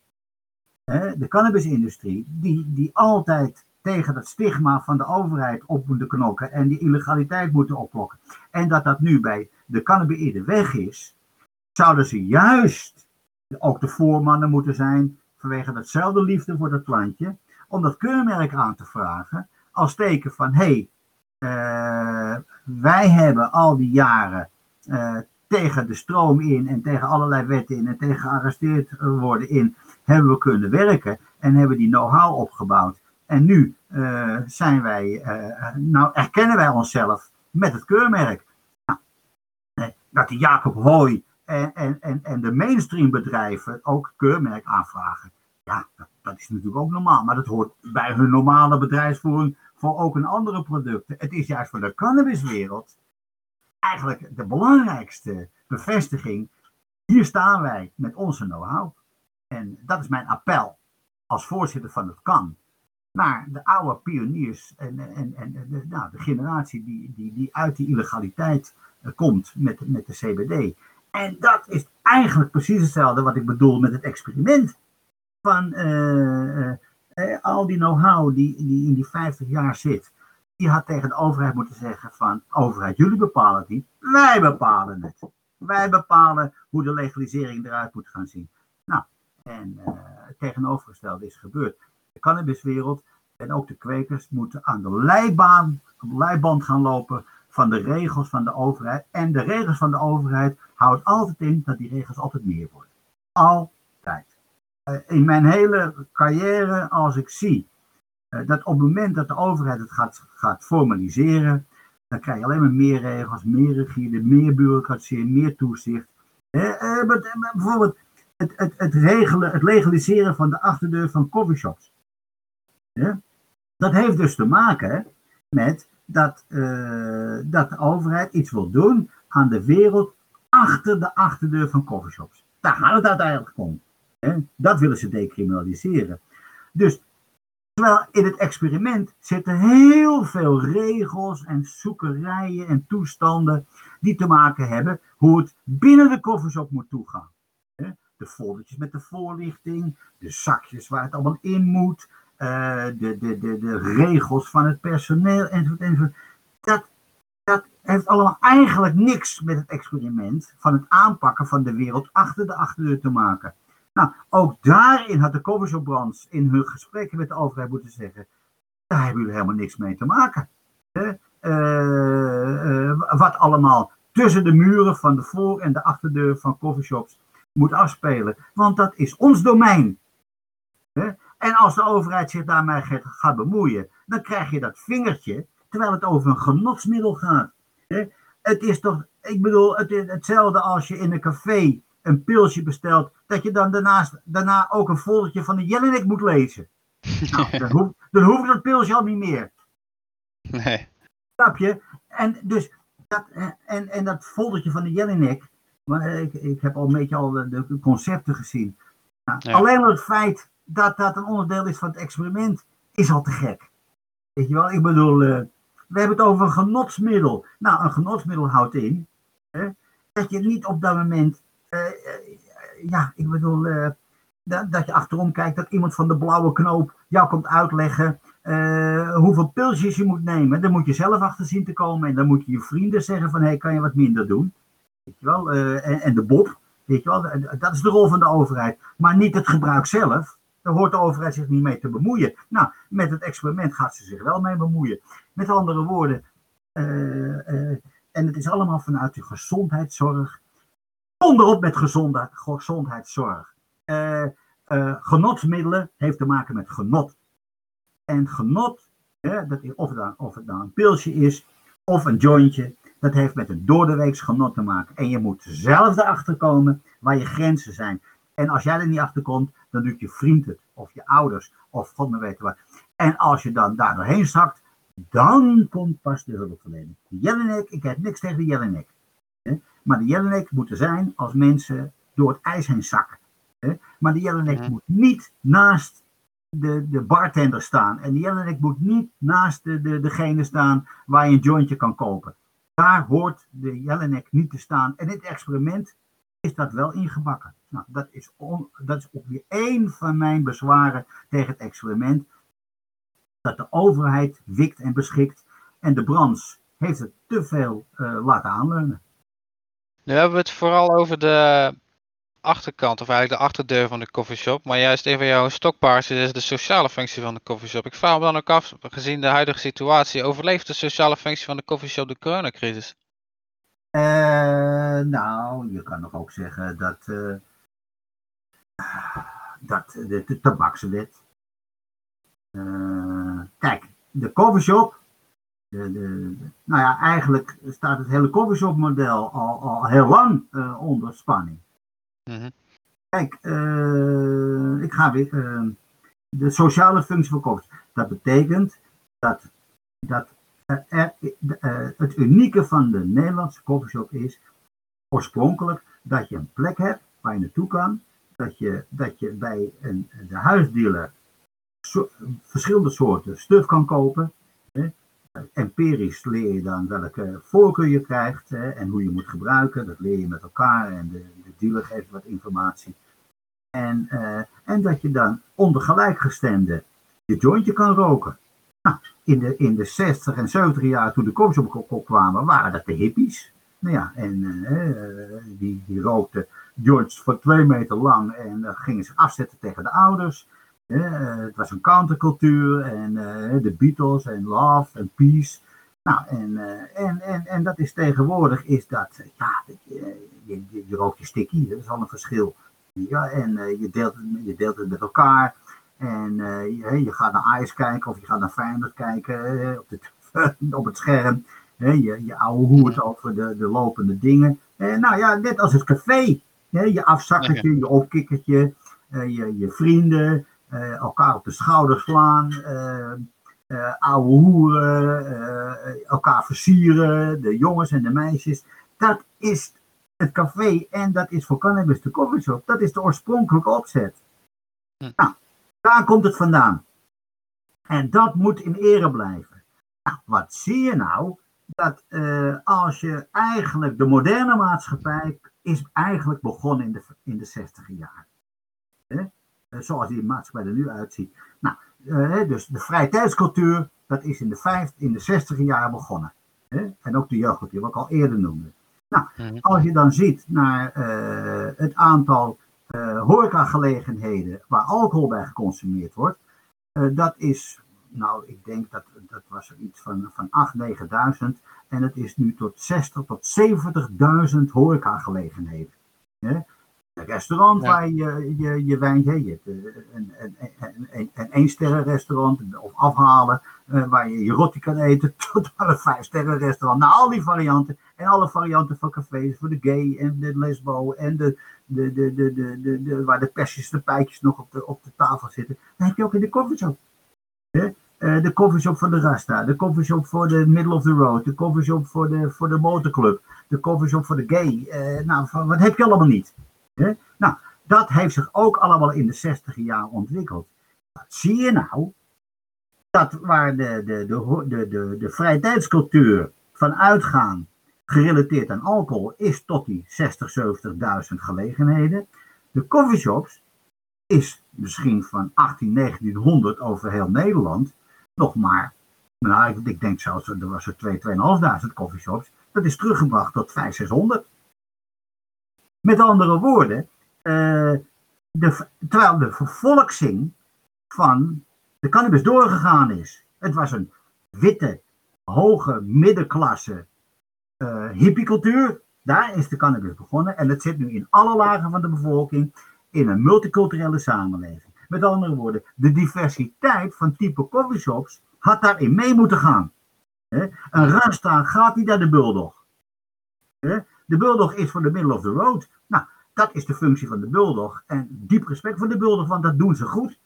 de cannabisindustrie, die, die altijd tegen het stigma van de overheid op moeten knokken en die illegaliteit moeten oplokken. En dat dat nu bij de cannabis weg is, zouden ze juist ook de voormannen moeten zijn vanwege datzelfde liefde voor dat plantje, om dat keurmerk aan te vragen als teken van hé, hey, uh, wij hebben al die jaren uh, tegen de stroom in en tegen allerlei wetten in en tegen gearresteerd worden in, hebben we kunnen werken en hebben die know-how opgebouwd. En nu uh, zijn wij, nou erkennen wij onszelf met het keurmerk. Nou, dat die Jacob Hooi en, en, en, en de mainstream bedrijven ook keurmerk aanvragen. Ja, dat, dat, is natuurlijk ook normaal, maar dat hoort bij hun normale bedrijfsvoering voor ook een andere producten. Het is juist voor de cannabiswereld eigenlijk de belangrijkste bevestiging. Hier staan wij met onze know-how. En dat is mijn appel als voorzitter van het KAN. Naar de oude pioniers en, en, en de, nou, de generatie die, die, die uit die illegaliteit eh, komt met, met de CBD. En dat is eigenlijk precies hetzelfde wat ik bedoel met het experiment. Van uh, uh, al die know-how die, die in die 50 jaar zit. Die had tegen de overheid moeten zeggen van, overheid, jullie bepalen het niet, wij bepalen het. Wij bepalen hoe de legalisering eruit moet gaan zien. Nou, en het tegenovergestelde is gebeurd. De cannabiswereld en ook de kwekers moeten aan de leibaan, aan de leiband gaan lopen van de regels van de overheid. En de regels van de overheid houdt altijd in dat die regels altijd meer worden. Altijd. Uh, in mijn hele carrière, als ik zie uh, dat op het moment dat de overheid het gaat, gaat formaliseren, dan krijg je alleen maar meer regels, meer rigide, meer bureaucratie, meer toezicht. Uh, bijvoorbeeld het, het, het, regelen, het legaliseren van de achterdeur van coffeeshops. Dat heeft dus te maken met dat, uh, dat de overheid iets wil doen aan de wereld achter de achterdeur van coffeeshops. Daar gaat het uiteindelijk om. Dat willen ze decriminaliseren. Dus terwijl in het experiment zitten heel veel regels en zoekerijen en toestanden die te maken hebben hoe het binnen de coffeeshop moet toegaan. De foldertjes met de voorlichting, de zakjes waar het allemaal in moet, uh, de, de, de, de regels van het personeel enzovoort. enzovoort. Dat, dat heeft allemaal eigenlijk niks met het experiment van het aanpakken van de wereld achter de achterdeur te maken. Nou, ook daarin had de Covershop in hun gesprekken met de overheid moeten zeggen, daar hebben jullie helemaal niks mee te maken. Uh, uh, wat allemaal tussen de muren van de voor- en de achterdeur van coffeeshops moet afspelen. Want dat is ons domein. En als de overheid zich daarmee gaat bemoeien, dan krijg je dat vingertje, terwijl het over een genotsmiddel gaat. Het is toch, ik bedoel, het is hetzelfde als je in een café een pilsje bestelt, dat je dan daarnaast, daarna ook een foldertje van de Jelinek moet lezen. Nou, dan, hoef, dan hoef ik dat pilsje al niet meer. Nee. Snap je? En dus, dat, en, en dat foldertje van de Jelinek, maar ik, ik heb al een beetje al de, de concepten gezien. Nou, Alleen al het feit dat dat een onderdeel is van het experiment, is al te gek. Weet je wel, ik bedoel, uh, we hebben het over een genotsmiddel. Nou, een genotsmiddel houdt in hè, dat je niet op dat moment, uh, uh, ja, ik bedoel, dat, dat je achterom kijkt, dat iemand van de blauwe knoop jou komt uitleggen hoeveel pilsjes je moet nemen. Dan moet je zelf achter zien te komen en dan moet je je vrienden zeggen van, hé, hey, kan je wat minder doen? Weet je wel? En, en, de Bob, weet je wel, dat is de rol van de overheid. Maar niet het gebruik zelf. Daar hoort de overheid zich niet mee te bemoeien. Nou, met het experiment gaat ze zich wel mee bemoeien. Met andere woorden, uh, en het is allemaal vanuit de gezondheidszorg. Onderop met gezondheid, gezondheidszorg. Uh, genotsmiddelen heeft te maken met genot. En genot, dat of, het dan, of nou een pilsje is of een jointje, dat heeft met een doordeweeks genot te maken. En je moet zelf erachter komen waar je grenzen zijn. En als jij er niet achter komt, dan doet je vriend het, of je ouders, of god me weten wat. En als je dan daar doorheen zakt, dan komt pas de hulpverlening. De Jelinek, ik heb niks tegen de Jelinek. Maar de Jelinek moet er zijn als mensen door het ijs heen zakken. Maar de Jelinek mhm. moet niet naast de, de bartender staan. En de Jelinek moet niet naast de, de, degene staan waar je een jointje kan kopen. Daar hoort de Jelinek niet te staan. En het experiment is dat wel ingebakken. Nou, dat is, on, dat is ook weer één van mijn bezwaren tegen het experiment dat de overheid wikt en beschikt en de branche heeft het te veel uh, laten aanleunen. Nu hebben we het vooral over de achterkant, of eigenlijk de achterdeur van de coffeeshop. Maar juist even jouw stokpaars is de sociale functie van de coffeeshop. Ik vraag me dan ook af, gezien de huidige situatie, overleeft de sociale functie van de coffeeshop de coronacrisis? Uh, nou, je kan nog ook zeggen dat, uh, dat de, de tabakswet uh, kijk, de coffeeshop. De, de, nou ja, eigenlijk staat het hele coffeeshop model al, al heel lang uh, onder spanning. Mm Kijk, uh, ik ga weer. de sociale functie van coffeeshop. Dat betekent dat, dat er, het unieke van de Nederlandse coffeeshop is oorspronkelijk dat je een plek hebt waar je naartoe kan. Dat je, dat je bij een, de huisdealer verschillende soorten stuf kan kopen. Hè. Empirisch leer je dan welke voorkeur je krijgt hè, en hoe je moet gebruiken. Dat leer je met elkaar en de, de dealer geeft wat informatie. En, uh, en dat je dan onder gelijkgestemde je jointje kan roken. Nou, in, de, in de 60 en 70 jaar toen de kops op kwamen, waren dat de hippies. Nou ja, en uh, die, die rookten joints voor twee meter lang en uh, gingen ze afzetten tegen de ouders. Uh, het was een countercultuur en uh, de Beatles en Love en Peace. Nou, en, en, en, en dat is tegenwoordig, is dat, ja, je, je, je rookt je sticky, dat is al een verschil. Ja, en je, deelt, je deelt het met elkaar. En je, je, gaat naar Ice kijken of je gaat naar Feyenoord kijken op, de, op het scherm. je, je ouwe hoert over de, de lopende dingen. nou ja, net als het café. Je afzakkertje, je opkikkertje, je, je vrienden. Eh, elkaar op de schouder slaan, uh, uh, ouwe hoeren, elkaar versieren, de jongens en de meisjes. Dat is het café en dat is voor cannabis de coffeeshop. Dat is de oorspronkelijke opzet. Hm. Nou, daar komt het vandaan. En dat moet in ere blijven. Nou, wat zie je nou? Dat als je eigenlijk de moderne maatschappij is eigenlijk begonnen in de, in de 60 jaar. Eh, zoals die maatschappij er nu uitziet. Nou, uh, dus de vrije tijdscultuur, dat is in de, vijf, in de 60 jaar begonnen. En ook de jeugdcultuur, wat ik al eerder noemde. Nou, mhm. als je dan ziet naar uh, het aantal uh, horecagelegenheden waar alcohol bij geconsumeerd wordt, dat is, nou, ik denk dat dat was iets van, van 8.000, 9.000 en het is nu tot 60 tot 70.000 horecagelegenheden. Hè? Een restaurant waar je je, je wijn, je eh, een, een, een, een, een sterren restaurant of afhalen uh, waar je je rotti kan eten tot aan een vijf sterren restaurant. Nou, al die varianten en alle varianten van cafés voor de gay en de lesbo en de, de, de, de, de, de, de waar de persjes, de pijtjes nog op de, op de tafel zitten. Dat heb je ook in de coffeeshop. Uh, de coffeeshop van de Rasta, de coffeeshop voor de middle of the road, de coffeeshop voor de, voor de motorclub, de coffeeshop voor de gay. Uh, nou, van, wat heb je allemaal niet? Nou, dat heeft zich ook allemaal in de 60 jaar ontwikkeld. Wat zie je nou? Dat waar de, de, de, de, de, de vrije tijdscultuur van uitgaan gerelateerd aan alcohol is tot die 60, 70.000 gelegenheden. De coffeeshops, is misschien van 18, 1900 over heel Nederland nog maar, nou, ik, denk zelfs, er was er 2, 2.500 coffeeshops. Dat is teruggebracht tot 5, 600. Met andere woorden, uh, de, terwijl de vervolksing van de cannabis doorgegaan is. Het was een witte, hoge middenklasse uh, hippiecultuur. Daar is de cannabis begonnen en het zit nu in alle lagen van de bevolking in een multiculturele samenleving. Met andere woorden, de diversiteit van type coffeeshops had daarin mee moeten gaan. Een Rasta gaat niet naar de Bulldog. De Bulldog is voor de middle of the road. Nou, dat is de functie van de Bulldog. En diep respect voor de Bulldog, want dat doen ze goed.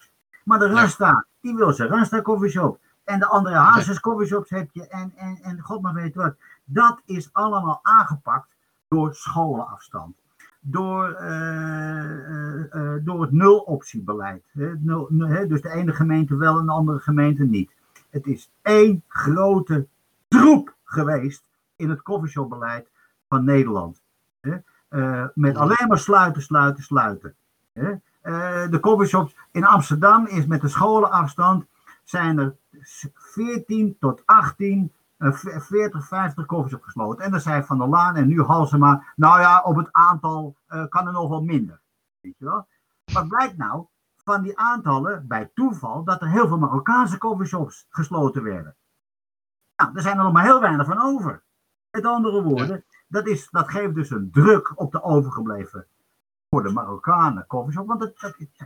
Maar de Rasta, die wil zijn Rasta coffeeshop. En de andere Hazes coffeeshops heb je. En, en, en god maar weet wat. Dat is allemaal aangepakt door scholenafstand. Door, uh, uh, door het nul-optiebeleid. Nul, dus de ene gemeente wel en de andere gemeente niet. Het is één grote troep geweest in het coffeeshopbeleid van Nederland. Met alleen maar sluiten, sluiten, sluiten. De coffeeshops in Amsterdam is met de scholenafstand zijn er 14 tot 18, uh, 40, 50 coffeeshops gesloten. En dan zei Van der Laan en nu Halsema, nou ja, op het aantal uh, kan er nog wel minder. Weet je wel? Wat blijkt nou? Van die aantallen, bij toeval, dat er heel veel Marokkaanse coffeeshops gesloten werden. Nou, er zijn er nog maar heel weinig van over. Met andere woorden, dat, is, dat geeft dus een druk op de overgebleven voor de Marokkanen coffeeshop. Want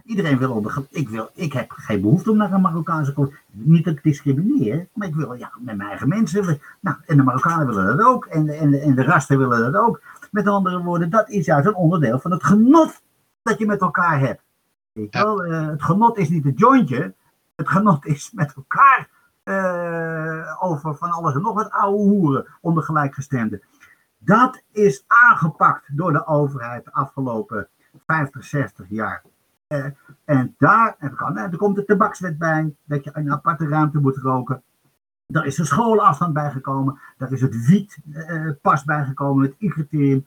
iedereen wil onder. Ik, wil, ik heb geen behoefte om naar een Marokkaanse coffeeshop. Niet dat ik discrimineer, maar ik wil ja, met mijn eigen mensen. Nou, en de Marokkanen willen dat ook. En de, en de, en de Rasten willen dat ook. Met andere woorden, dat is juist een onderdeel van het genot dat je met elkaar hebt. Weet wel? Uh, het genot is niet het jointje. Het genot is met elkaar uh, over van alles en nog wat oude hoeren onder gelijkgestemden. Dat is aangepakt door de overheid de afgelopen 50, 60 jaar. Uh, en daar en kan, er komt de tabakswet bij, dat je een aparte ruimte moet roken. Daar is de schoolafstand bijgekomen. Daar is het wietpas uh, bijgekomen, het I-criterium.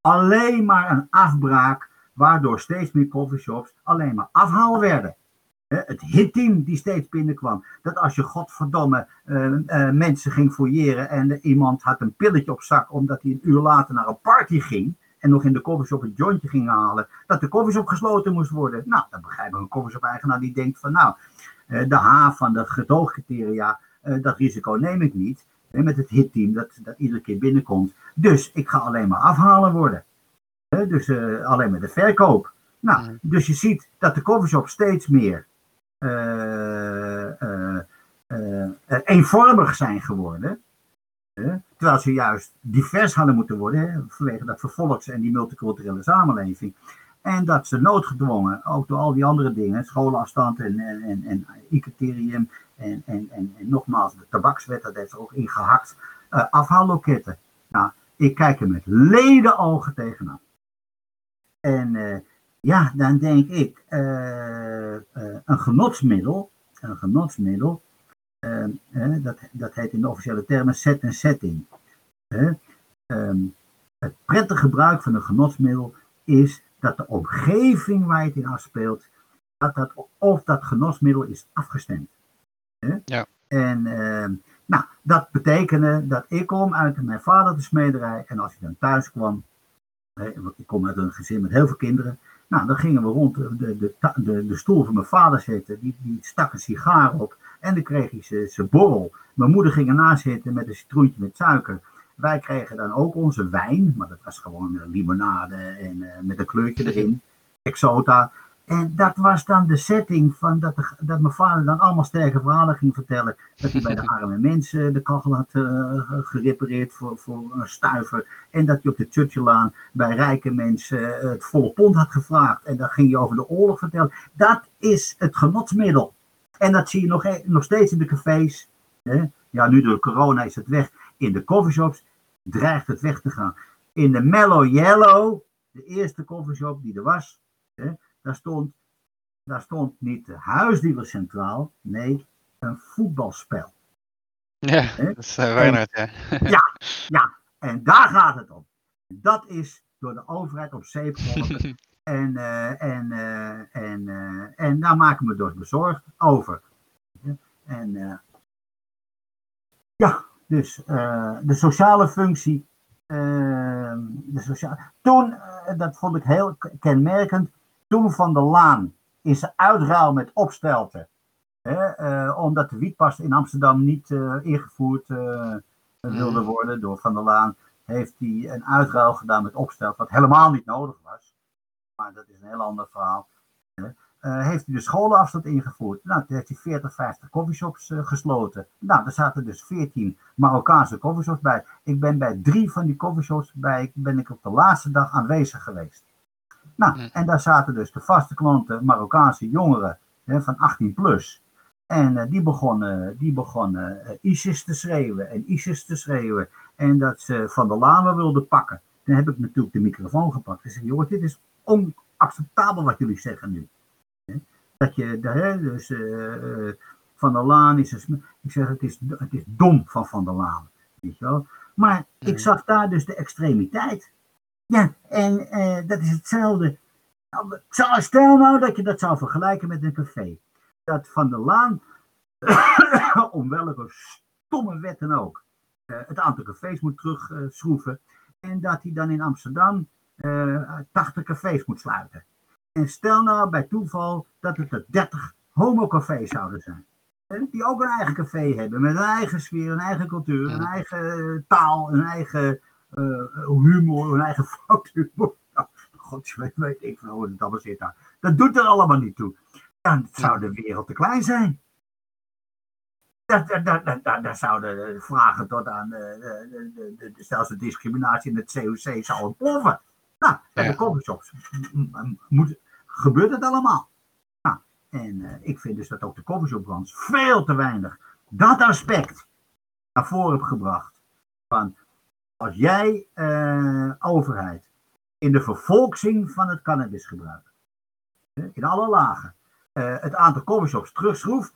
Alleen maar een afbraak, waardoor steeds meer coffeeshops alleen maar afhaal werden het hitteam die steeds binnenkwam. Dat als je godverdomme mensen ging fouilleren en iemand had een pilletje op zak omdat hij een uur later naar een party ging en nog in de koffieshop een jointje ging halen, dat de koffieshop gesloten moest worden. Nou, dan begrijp ik een koffieshop-eigenaar die denkt van nou, uh, de H van de gedoogcriteria, dat risico neem ik niet. met het hitteam dat, dat iedere keer binnenkomt. Dus ik ga alleen maar afhalen worden. dus alleen maar de verkoop. Nou, dus je ziet dat de koffieshop steeds meer uh, eenvormig zijn geworden. Terwijl ze juist divers hadden moeten worden vanwege dat vervolgs- en die multiculturele samenleving. En dat ze noodgedwongen, ook door al die andere dingen, schoolafstand en, en, en, en I-criterium en, en, en, nogmaals de tabakswet, dat heeft er ook ingehakt, uh, afhaalloketten. Nou, ik kijk er met ledenogen tegenaan. En uh, ja, dan denk ik, uh, een genotsmiddel, een genotsmiddel, uh, dat, dat heet in de officiële termen set en setting. Um, het prettige gebruik van een genotsmiddel is dat de omgeving waar je het in afspeelt, dat dat, of dat genotsmiddel is afgestemd. Ja. En ehm, nou, dat betekende dat ik kom uit mijn vader de smederij en als ik dan thuis kwam, ik kom uit een gezin met heel veel kinderen, nou, dan gingen we rond de, de, de, de stoel van mijn vader zitten. Die, die stak een sigaar op. En dan kreeg hij zijn borrel. Mijn moeder ging ernaast zitten met een citroentje met suiker. Wij kregen dan ook onze wijn. Maar dat was gewoon limonade en uh, met een kleurtje erin. Exota. En dat was dan de setting van dat, de, dat mijn vader dan allemaal sterke verhalen ging vertellen. Dat hij bij de arme mensen de kachel had uh, gerepareerd voor, voor een stuiver. En dat hij op de Churchillaan bij rijke mensen uh, het volle pond had gevraagd. En dan ging je over de oorlog vertellen. Dat is het genotsmiddel. En dat zie je nog, nog steeds in de cafés. Hè? Ja, nu door corona is het weg. In de coffeeshops dreigt het weg te gaan. In de Mellow Yellow, de eerste coffeeshop die er was. Hè? Daar stond, daar stond niet de huisdealer centraal, nee, een voetbalspel. Ja, He? dat is uh, weinig, ja. ja. Ja, en daar gaat het om. Dat is door de overheid op zeep geholpen. En, uh, en, uh, en, en daar maken we dus bezorgd over. En ja, dus de sociale functie. de sociale... Toen, dat vond ik heel kenmerkend, toen Van der Laan in zijn uitruil met opstelten. Hè, omdat de wietpas in Amsterdam niet ingevoerd wilde worden door Van der Laan, heeft hij een uitruil gedaan met opstelten, wat helemaal niet nodig was maar dat is een heel ander verhaal. Heeft hij de scholenafstand ingevoerd. Nou, toen heeft hij 40, 50 coffeeshops gesloten. Nou, er zaten dus 14 Marokkaanse coffeeshops bij. Ik ben bij drie van die coffeeshops bij, ben ik op de laatste dag aanwezig geweest. Nou, en daar zaten dus de vaste klanten, Marokkaanse jongeren hè, van 18 plus. En uh, die begonnen, die begonnen ISIS te schreeuwen en ISIS te schreeuwen. En dat ze Van de Lame wilden pakken. Dan heb ik natuurlijk de microfoon gepakt. En zei, joh, dit is onacceptabel wat jullie zeggen nu. Dat je, hè, dus uh, Van der Laan is een, ik zeg het is, het is dom van Van der Laan, weet je wel. Maar ik zag daar dus de extremiteit. Ja, en uh, dat is hetzelfde. Nou, stel nou dat je dat zou vergelijken met een café. Dat Van der Laan, om welke stomme wetten ook, uh, het aantal cafés moet terugschroeven. en dat hij dan in Amsterdam 80 eh, cafés moet sluiten. En stel nou bij toeval dat het er 30 homocafés zouden zijn. Die ook een eigen café hebben, met een eigen sfeer, een eigen cultuur, een eigen eh, taal, een eigen uh, humor, een eigen fouthumor. Nou, God, weet, weet ik van hoe het allemaal zit daar. Dat doet er allemaal niet toe. Dan zou de wereld te klein zijn. Daar, daar, daar, daar, zouden vragen tot aan de, de, de, de, zelfs de discriminatie in het COC zou ontploffen. Nou, bij de coffeeshops moet, gebeurt het allemaal. Nou, en uh, ik vind dus dat ook de coffeeshopbranche veel te weinig dat aspect naar voren heeft gebracht. Van als jij, uh, overheid, in de vervolking van het cannabisgebruik, in alle lagen, uh, het aantal coffeeshops terugschroeft,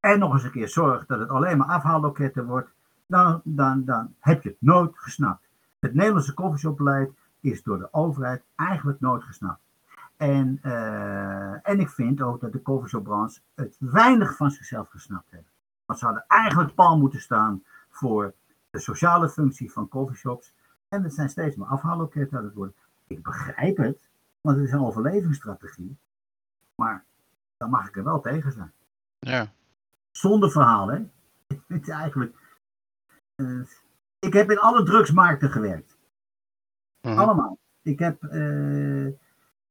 en nog eens een keer zorgt dat het alleen maar afhaalloketten wordt, dan, dan, dan heb je het nooit gesnapt. Het Nederlandse coffeeshopbeleid is door de overheid eigenlijk nooit gesnapt. En, uh, en ik vind ook dat de coffeeshopbranche het weinig van zichzelf gesnapt heeft. Want ze hadden eigenlijk pal moeten staan voor de sociale functie van coffeeshops. En het zijn steeds meer afhaalloketten aan het worden. Ik begrijp het, want het is een overlevingsstrategie. Maar dan mag ik er wel tegen zijn. Ja. Zonder verhaal, hè? Het is eigenlijk. Uh, ik heb in alle drugsmarkten gewerkt. Mhm. Allemaal. Ik heb uh,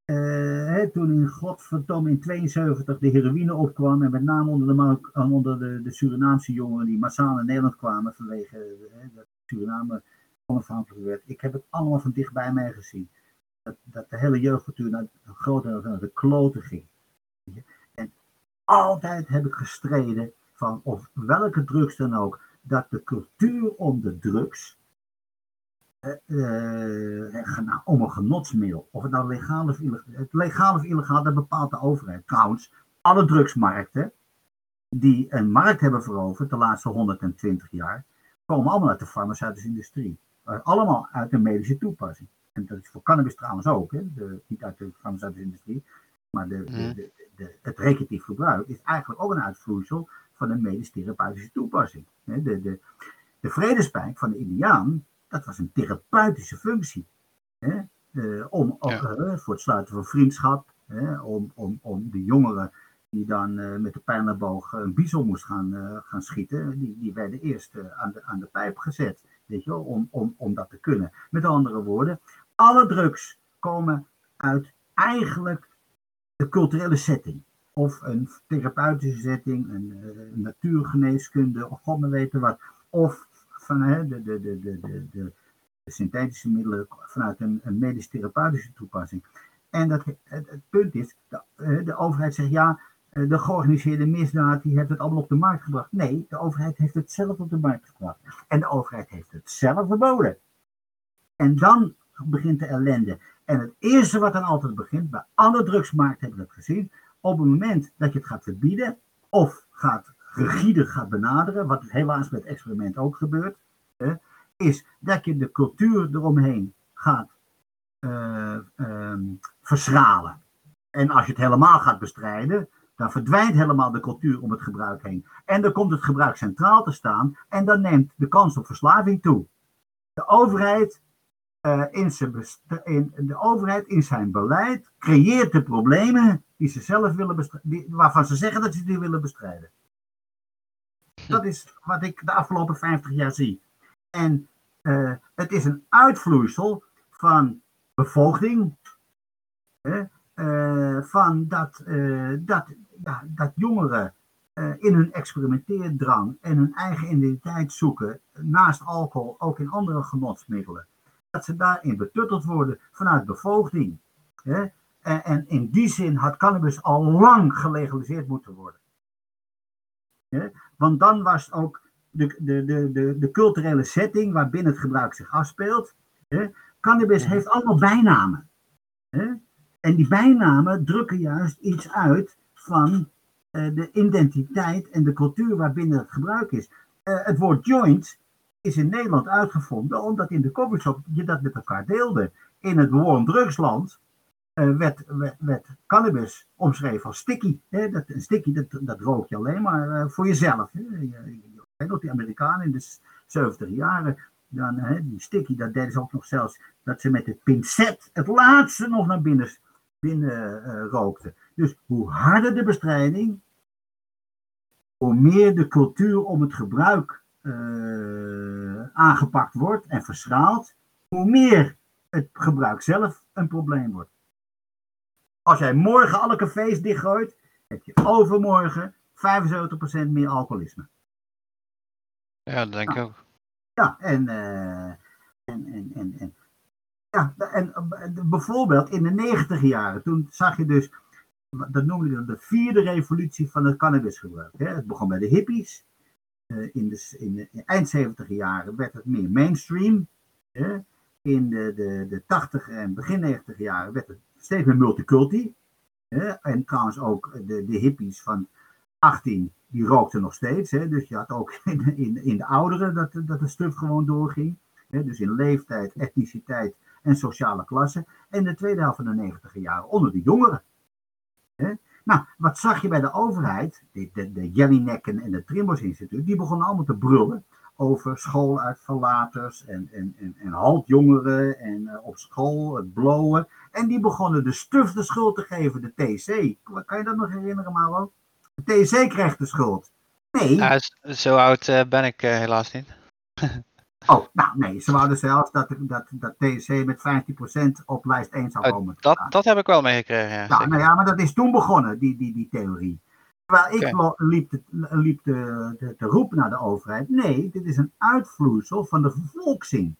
uh, toen in godverdomme in 72 de heroïne opkwam en met name onder de, eh, onder de, de Surinaamse jongeren die massaal in Nederland kwamen vanwege uh, dat Suriname onafhankelijk werd. Ik heb het allemaal van dichtbij mij gezien. Dat, dat de hele jeugdcultuur naar deel naar de kloten ging. En altijd heb ik gestreden van of welke drugs dan ook, dat de cultuur om de drugs uh, om een genotsmiddel. Of het nou legaal of illegaal Het legaal of illegaal, dat bepaalt de overheid. Trouwens, alle drugsmarkten die een markt hebben veroverd de laatste 120 jaar, komen allemaal uit de farmaceutische industrie. Allemaal uit de medische toepassing. En dat is voor cannabis trouwens ook, hè? De, niet uit de farmaceutische industrie, maar de, de, de, de, het recreatief gebruik is eigenlijk ook een uitvloeisel van een medisch-therapeutische toepassing. De, de, de vredespijk van de Indiaan dat was een therapeutische functie. Hè? Uh, om, uh, voor het sluiten van vriendschap, hè? Om, om, om de jongeren die dan uh, met de pijlenboog een biezel moest gaan, gaan schieten, die, die werden eerst aan, de, aan de pijp gezet, weet je wel, om, om, om dat te kunnen. Met andere woorden, alle drugs komen uit eigenlijk de culturele setting. Of een therapeutische setting, een, natuurgeneeskunde, of god maar weten wat. Of van hè, de, de, de, de, de, de, synthetische middelen vanuit een, een medisch-therapeutische toepassing. En dat, het, punt is, de, de overheid zegt ja, eh, de georganiseerde misdaad die heeft het allemaal op de markt gebracht. Nee, de overheid heeft het zelf op de markt gebracht. En de overheid heeft het zelf verboden. En dan begint de ellende. En het eerste wat dan altijd begint, bij alle drugsmarkten hebben we dat gezien, op het moment dat je het gaat verbieden of gaat rigide gaat benaderen, wat helaas met experiment ook gebeurt, hè, is dat je de cultuur eromheen gaat uh, verschralen. En als je het helemaal gaat bestrijden, dan verdwijnt helemaal de cultuur om het gebruik heen. En dan komt het gebruik centraal te staan en dan neemt de kans op verslaving toe. De overheid, uh, in, zijn de overheid in zijn beleid creëert de problemen die ze zelf willen die, waarvan ze zeggen dat ze die willen bestrijden. Dat is wat ik de afgelopen 50 jaar zie. En uh, het is een uitvloeisel van bevolking, uh, van dat, dat ja, dat jongeren in hun experimenteerdrang en hun eigen identiteit zoeken, naast alcohol ook in andere genotsmiddelen, dat ze daarin betutteld worden vanuit bevoogding. Hè? En, en, in die zin had cannabis al lang gelegaliseerd moeten worden. Hè? Want dan was ook de, de, de, de, de culturele setting waarbinnen het gebruik zich afspeelt. Hè? Cannabis heeft allemaal bijnamen. Hè? En die bijnamen drukken juist iets uit van uh, de identiteit en de cultuur waarbinnen het gebruik is. Uh, het woord joint is in Nederland uitgevonden omdat in de coffeeshop je dat met elkaar deelde. In het bewoond drugsland werd, werd, werd, cannabis omschreven als sticky. Hè? Dat, een sticky, dat, dat rook je alleen maar voor jezelf. Hè? Je, die Amerikanen in de 70 jaren, dan, hè, die sticky, dat deden ze ook nog zelfs, dat ze met het pincet het laatste nog naar binnen, binnen rookten. Dus hoe harder de bestrijding, hoe meer de cultuur om het gebruik aangepakt wordt en verschraalt, hoe meer het gebruik zelf een probleem wordt. Als jij morgen alle cafés dichtgooit, heb je overmorgen 75% meer alcoholisme. Ja, dat denk ik ook. Ja, en, uh, en, en, en, en, ja, en bijvoorbeeld in de 90 jaren, toen zag je dus dat noemde hij de vierde revolutie van het cannabisgebruik. Hè. Het begon bij de hippies. Uh, in, de, in de eind 70 jaren werd het meer mainstream. Hè. In de, de, de 80 en begin 90 jaren werd het steeds meer multiculti. Hè. En trouwens ook de, de hippies van 18, die rookten nog steeds. Hè. Dus je had ook in, in, de ouderen dat, dat de stuf gewoon doorging. Hè. Dus in leeftijd, etniciteit en sociale klasse. En de tweede helft van de 90 jaren onder de jongeren. Nou, wat zag je bij de overheid? De, de, de Jellinekken en het Trimbos Instituut, die begonnen allemaal te brullen over schooluitverlaters en, en, en, en haltjongeren en uh, op school, het blowen. En die begonnen de stuf de schuld te geven, de TC. Kan je dat nog herinneren, Mauro? De TC krijgt de schuld. Nee. Ja, zo oud uh, ben ik uh, helaas niet. Oh, nou nee, ze wouden zelfs dat, dat, dat TSC met 15% op lijst 1 zou oh, komen. Dat, dat heb ik wel meegekregen, ja. Ja, nou ja, maar dat is toen begonnen, die, die, die theorie. Terwijl ik okay. liep, te, liep te, te, te, roepen naar de overheid. Nee, dit is een uitvloeisel van de vervolksing.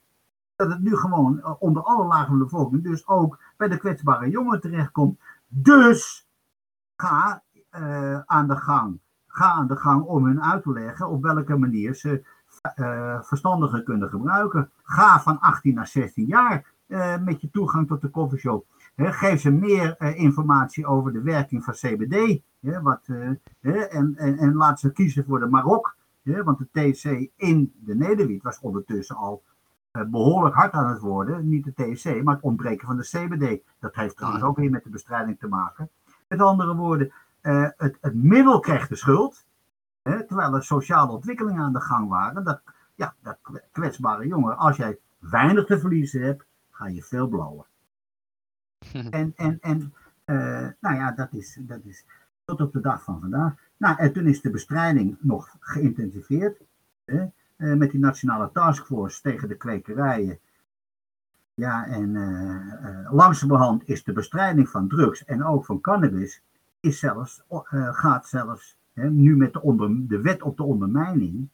Dat het nu gewoon eh, onder alle lagen van de bevolking, dus ook bij de kwetsbare jongeren terechtkomt. Dus ga uh, aan de gang. Ga aan de gang om hun uit te leggen op welke manier ze uh, verstandiger kunnen gebruiken. Ga van 18 naar 16 jaar uh, met je toegang tot de coffeeshop. Geef ze meer uh, informatie over de werking van CBD. Wat, en, en, en, laat ze kiezen voor de Marok. want de THC in de Nederwiet was ondertussen al behoorlijk hard aan het worden. Niet de THC, maar het ontbreken van de CBD. Dat heeft trouwens ook weer met de bestrijding te maken. Met andere woorden, het, het middel krijgt de schuld terwijl er sociale ontwikkelingen aan de gang waren. Dat, ja, dat kwetsbare jongen, als jij weinig te verliezen hebt, ga je veel blauwen. En, en, en uh, nou ja, dat is, dat is tot op de dag van vandaag. Nou, en toen is de bestrijding nog geïntensiveerd. Hè, uh, met die nationale taskforce tegen de kwekerijen. Ja, en uh, langzamerhand is de bestrijding van drugs en ook van cannabis is zelfs, gaat zelfs nu met de, onder, de wet op de ondermijning,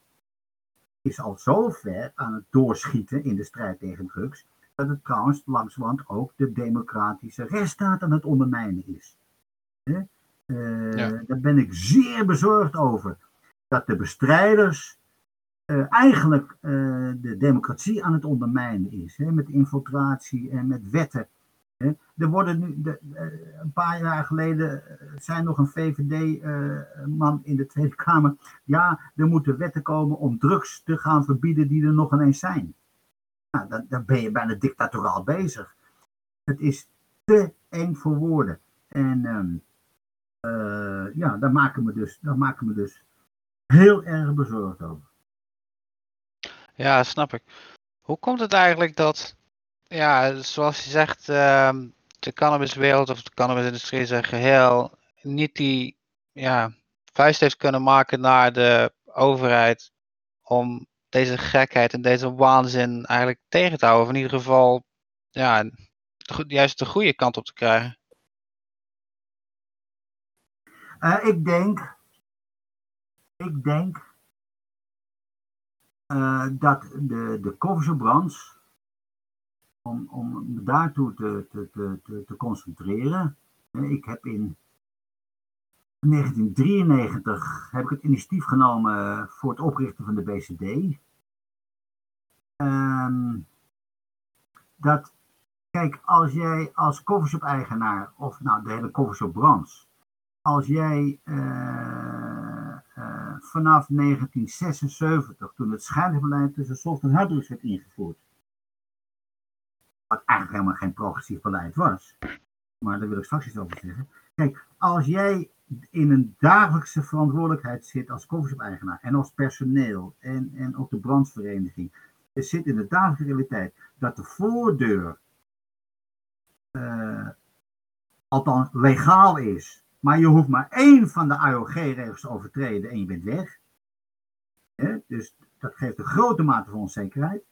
is al zo ver aan het doorschieten in de strijd tegen drugs, dat het trouwens langzamerhand ook de democratische rechtsstaat aan het ondermijnen is. Uh, ja. Daar ben ik zeer bezorgd over. Dat de bestrijders uh, eigenlijk uh, de democratie aan het ondermijnen is. Hè, met infiltratie en met wetten er worden nu, de, eh, een paar jaar geleden eh, zei nog een VVD-man in de Tweede Kamer, ja, er moeten wetten komen om drugs te gaan verbieden die er nog ineens zijn. Nou, dan, ben je bijna dictatoraal bezig. Het is te eng voor woorden. En ehm, uh, ja, daar maken we dus, daar maken we dus heel erg bezorgd over. Ja, snap ik. Hoe komt het eigenlijk dat, ja, zoals je zegt, uh, de cannabiswereld of de cannabisindustrie zijn geheel niet die ja, vuist heeft kunnen maken naar de overheid om deze gekheid en deze waanzin eigenlijk tegen te houden. Of in ieder geval, ja, juist de goede kant op te krijgen. Uh, ik denk, ik denk uh, dat de, de kofferbrands, om, om daartoe te, te, te, te concentreren, ik heb in 1993 heb ik het initiatief genomen voor het oprichten van de BCD. Um, dat, kijk, als jij als koffershop-eigenaar, of nou de hele koffershop-branche, als jij uh, uh, vanaf 1976, toen het scheidingsbeleid tussen soft en harddrugs werd ingevoerd, wat eigenlijk helemaal geen progressief beleid was, maar daar wil ik straks iets over zeggen. Kijk, als jij in een dagelijkse verantwoordelijkheid zit als koffieshop-eigenaar en als personeel en, en ook de brandvereniging, je zit in de dagelijkse realiteit dat de voordeur uh, althans legaal is maar je hoeft maar één van de AOG-regels te overtreden en je bent weg. Dus dat geeft een grote mate van onzekerheid.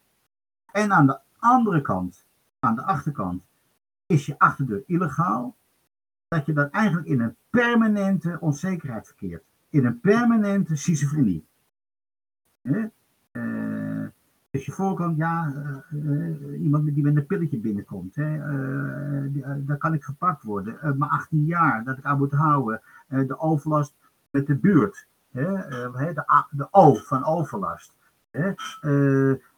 En aan de andere kant, aan de achterkant, is je achterdeur illegaal. Dat je dan eigenlijk in een permanente onzekerheid verkeert. In een permanente schizofrenie. Uh, dus je voorkant, ja, uh, iemand die met een pilletje binnenkomt, hè, daar kan ik gepakt worden. Maar 18 jaar dat ik aan moet houden. de overlast met de buurt. Hè, de, de O van overlast. Hè,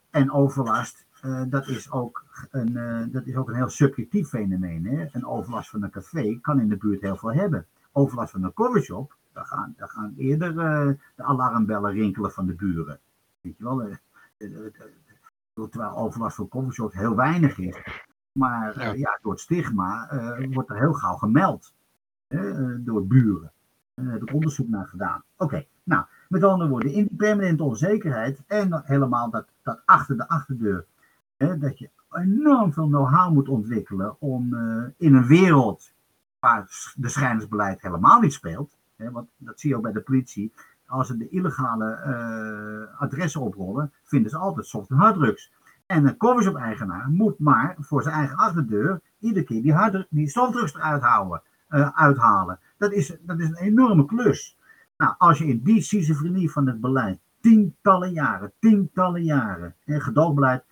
en overlast, dat, is ook een, dat is ook een heel subjectief fenomeen. Hè. Een overlast van een café kan in de buurt heel veel hebben. Overlast van een coffeeshop, daar gaan, daar gaan eerder de alarmbellen rinkelen van de buren. Weet je wel, terwijl overlast van coffeeshops heel weinig is. Maar ja. ja door het stigma wordt er heel gauw gemeld uh, door buren. Daar heb ik onderzoek naar gedaan. Oké, nou, met andere woorden, in die permanente onzekerheid en helemaal dat, dat achter de achterdeur, dat je enorm veel know-how moet ontwikkelen om uh, in een wereld waar de schijningsbeleid helemaal niet speelt, hè, want dat zie je ook bij de politie, als ze de illegale uh, adressen oprollen, vinden ze altijd soft- en harddrugs. En een covershop-eigenaar moet maar voor zijn eigen achterdeur iedere keer die, die softdrugs eruit houden, uh, uithalen. Dat is, dat is een enorme klus. Nou, als je in die schizofrenie van het beleid tientallen jaren, tientallen jaren, en gedoogbeleid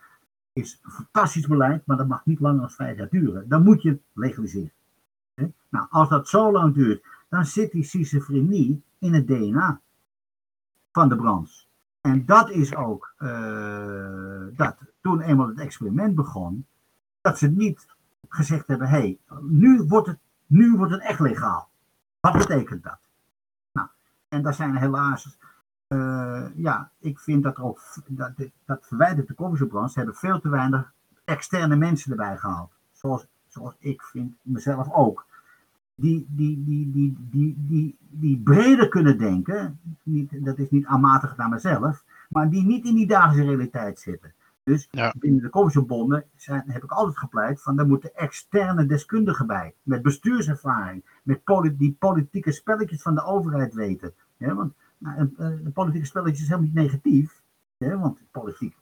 is fantastisch beleid, maar dat mag niet langer dan vijf jaar duren. Dan moet je legaliseren. Nou, als dat zo lang duurt, dan zit die schizofrenie in het DNA van de branche. En dat is ook uh, dat toen eenmaal het experiment begon, dat ze niet gezegd hebben: hé, hey, nu, wordt het, nu wordt het echt legaal. Wat betekent dat? Nou, en daar zijn helaas, uh, ja, ik vind dat ook, dat, dat verwijderde koffieshopbranche hebben veel te weinig externe mensen erbij gehaald. Zoals, zoals ik vind mezelf ook die, die, die, die, die, die, die breder kunnen denken, niet, dat is niet aanmatig naar mezelf, maar die niet in die dagelijkse realiteit zitten. Dus binnen de coachbonden heb ik altijd gepleit van daar moeten externe deskundigen bij, met bestuurservaring, met polit die politieke spelletjes van de overheid weten. want nou, de politieke spelletjes is helemaal niet negatief, want politiek,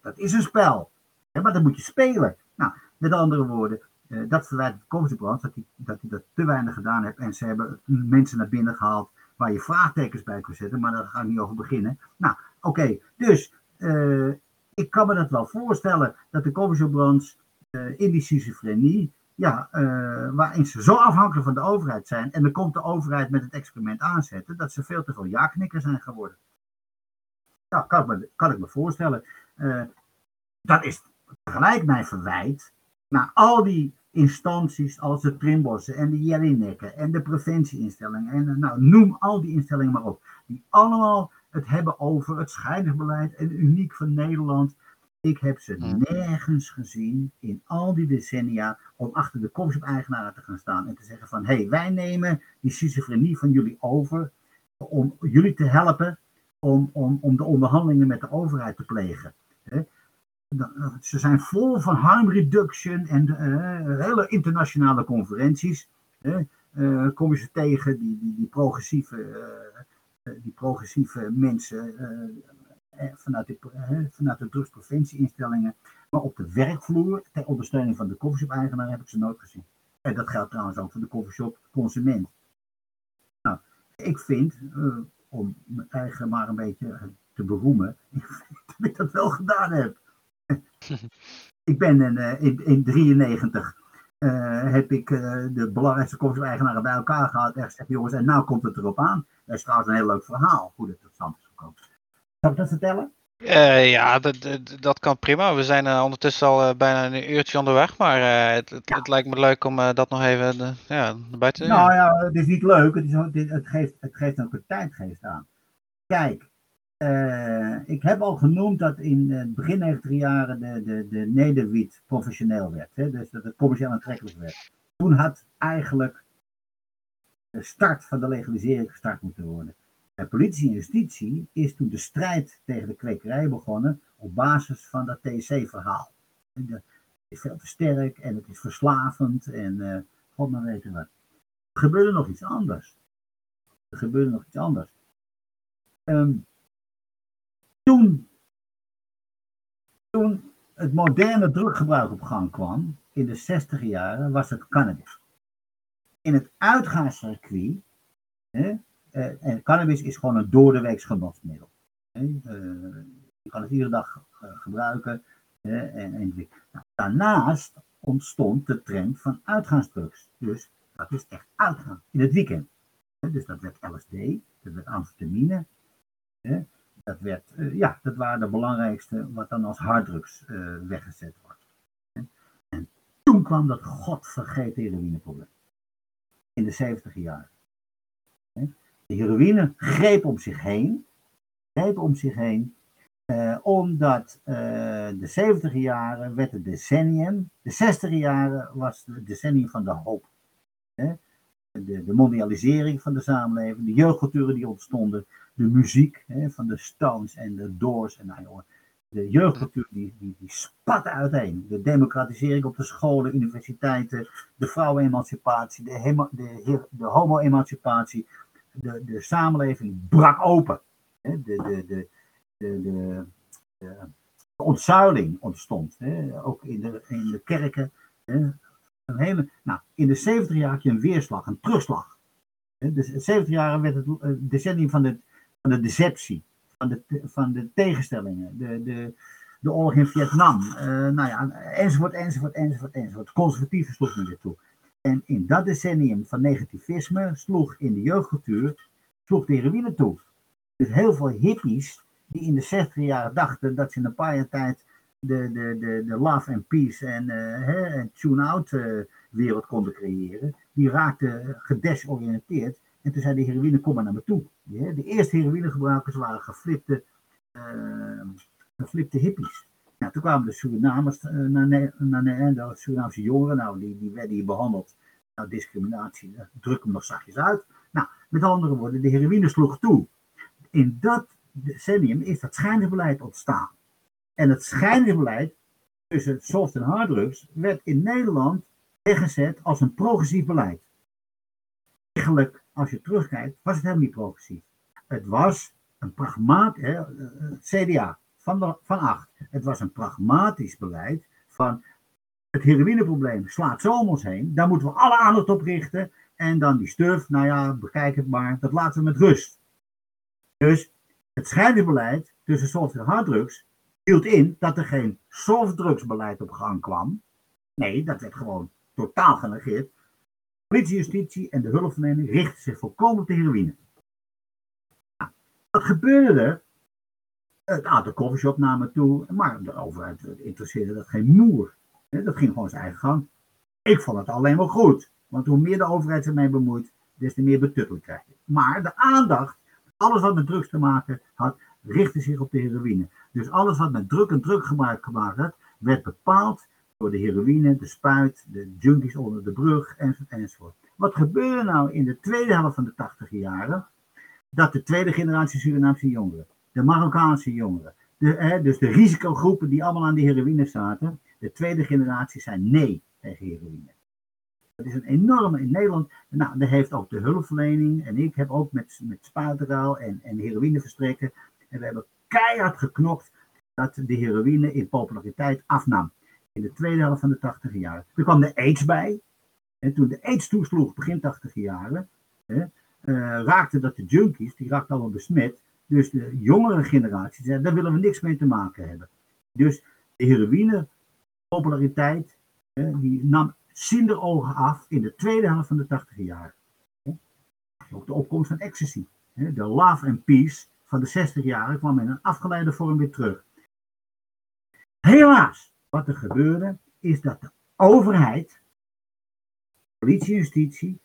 dat is een spel, maar dat moet je spelen. Nou, met andere woorden, uh, dat verwijt Kozenbrand, dat hij dat, dat te weinig gedaan heeft. En ze hebben mensen naar binnen gehaald waar je vraagtekens bij kunt zetten, maar daar ga ik niet over beginnen. Nou, oké, dus uh, ik kan me dat wel voorstellen dat de Kozenbrand uh, eh, in die schizofrenie, ja, waarin ze zo afhankelijk van de overheid zijn, en dan komt de overheid met het experiment aanzetten, dat ze veel te veel ja-knikker zijn geworden. Nou, kan ik me, kan ik me voorstellen. dat is tegelijk mijn verwijt naar al die instanties als de Trimbossen en de Jellinekken en de preventieinstellingen en nou, noem al die instellingen maar op, die allemaal het hebben over het scheidingsbeleid en uniek van Nederland. Ik heb ze Hmm. nergens gezien in al die decennia om achter de coffeeshop-eigenaren te gaan staan en te zeggen van hé, hey, wij nemen die schizofrenie van jullie over om jullie te helpen om, om, om de onderhandelingen met de overheid te plegen. Ze zijn vol van harm reduction en eh, hele internationale conferenties. Hè. Eh, kom je ze tegen, die, die, die, progressieve, eh, eh, die progressieve mensen eh, eh, vanuit, de, eh, vanuit de drugspreventieinstellingen. Maar op de werkvloer, ter ondersteuning van de coffeeshop-eigenaar, heb ik ze nooit gezien. En dat geldt trouwens ook voor de coffeeshop-consument. Nou, ik vind, eh, om mijn eigen maar een beetje eh, te beroemen, dat ik dat wel gedaan heb. ik ben in, eh, in, in 93 eh, heb ik eh, de belangrijkste coffeeshop-eigenaren bij elkaar gehad en gezegd, jongens, en nou komt het erop aan. Dat is trouwens een heel leuk verhaal, hoe dit tot stand is Zal ik dat vertellen? Eh, ja, dat, kan prima. We zijn eh, ondertussen al eh, bijna een uurtje onderweg, maar het, het, het lijkt me leuk om dat nog even ja, erbij te Nou ja, het is niet leuk. Het, is, het, geeft, het geeft ook een tijdgeest aan. Kijk, ik heb al genoemd dat in het begin 90 jaren de, de, de nederwiet professioneel werd. Hè? Dus dat het commercieel aantrekkelijk werd. Toen had eigenlijk de start van de legalisering gestart moeten worden. Bij politie en justitie is toen de strijd tegen de kwekerij begonnen op basis van dat THC-verhaal. Het is veel te sterk en het is verslavend en eh, god maar weten wat. Er gebeurde nog iets anders. Er gebeurde nog iets anders. Ehm, toen, toen het moderne druggebruik op gang kwam, in de 60 jaren, was het cannabis. In het uitgaanscircuit, eh, en cannabis is gewoon een doordeweeks genotsmiddel. Hè, eh, je kan het iedere dag eh, gebruiken. en, en, nou, daarnaast ontstond de trend van uitgaansdrugs. Dus dat is echt uitgaan in het weekend. Dus dat werd LSD, dat werd amfetamine. Dat, werd, eh, ja, dat waren de belangrijkste wat dan als harddrugs eh, weggezet wordt. En toen kwam dat godvergeten heroïneprobleem. In de 70 jaren. Hè. De heroïne greep om zich heen. Greep om zich heen. eh, omdat eh, de 70 jaren werd het decennium. De 60 jaren was het decennium van de hoop de, de mondialisering van de samenleving, de jeugdculturen die ontstonden, de muziek hè, van de Stones en de Doors. En nou, jongen, de jeugdcultuur die, die, die spat uiteen. De democratisering op de scholen, universiteiten, de vrouwenemancipatie, de, de, de homo-emancipatie. De, de samenleving brak open. De, de, de, de, de, de, de ontzuiling ontstond. Ook in de, in de kerken. Een hele, nou, in de 70 jaar had je een weerslag, een terugslag. Dus in 70 jaar werd het eh, decennium van de, van de deceptie, van de, van de tegenstellingen, de, de, de oorlog in Vietnam, eh, nou ja, enzovoort, enzovoort, enzovoort, enzovoort. Conservatieven sloeg me dit toe. En in dat decennium van negativisme sloeg in de jeugdcultuur, sloeg de heroïne toe. Dus heel veel hippies die in de 60 jaren dachten dat ze in een paar jaar tijd de, de, de, de love and peace en, eh, tune-out eh, wereld konden creëren, die raakten gedesoriënteerd. En toen zei de heroïne, kom maar naar me toe. De eerste heroïnegebruikers waren geflipte, eh, geflipte hippies. Toen kwamen de Surinamers eh, naar, naar Ne- de Surinaamse jongeren, nou, die, die werden hier behandeld. Nou, discriminatie, eh, druk hem nog zachtjes uit. Nou, met andere woorden, de heroïne sloeg toe. In dat decennium is dat schijnbeleid ontstaan. En het schijnbeleid tussen soft en harddrugs werd in Nederland weggezet als een progressief beleid. Eigenlijk, als je terugkijkt, was het helemaal niet progressief. Het was een pragmatisch, het CDA van, acht. Het was een pragmatisch beleid van het heroïneprobleem slaat zo om ons heen. Daar moeten we alle aandacht op richten. En dan die stuf, nou ja, bekijk het maar, dat laten we met rust. Dus het scheidingsbeleid tussen soft en harddrugs hield in dat er geen softdrugsbeleid op gang kwam. Nee, dat werd gewoon totaal genegeerd. Politie, justitie en de hulpverlening richtten zich volkomen op de heroïne. Nou, wat gebeurde er? Het aantal coffeeshop namen toe, maar de overheid interesseerde dat geen moer. Dat ging gewoon zijn eigen gang. Ik vond het alleen maar goed, want hoe meer de overheid zich mee bemoeit, des te meer betutteling krijg je. Maar de aandacht, alles wat met drugs te maken had, richtte zich op de heroïne. Dus alles wat met druk en druk gemaakt werd, werd bepaald door de heroïne, de spuit, de junkies onder de brug enzovoort. enzovoort. Wat gebeurde nou in de tweede helft van de tachtige jaren? Dat de tweede generatie Surinaamse jongeren, de Marokkaanse jongeren, de, dus de risicogroepen die allemaal aan de heroïne zaten, de tweede generatie zijn nee tegen heroïne. Dat is een enorme in Nederland. Nou, daar heeft ook de hulpverlening en ik heb ook met, met en, en heroïne verstrekken. En we hebben keihard geknokt dat de heroïne in populariteit afnam. In de tweede helft van de tachtige jaren. Er kwam de AIDS bij. En toen de AIDS toesloeg, begin tachtige jaren, hè, uh, raakte dat de junkies, die raakten allemaal besmet. Dus de jongere generatie daar willen we niks mee te maken hebben. Dus de heroïne populariteit, die nam ogen af in de tweede helft van de tachtige jaren. Ook de opkomst van ecstasy. De love and peace van de 60 jaren kwam in een afgeleide vorm weer terug. Helaas, wat er gebeurde, is dat de overheid, politie justitie,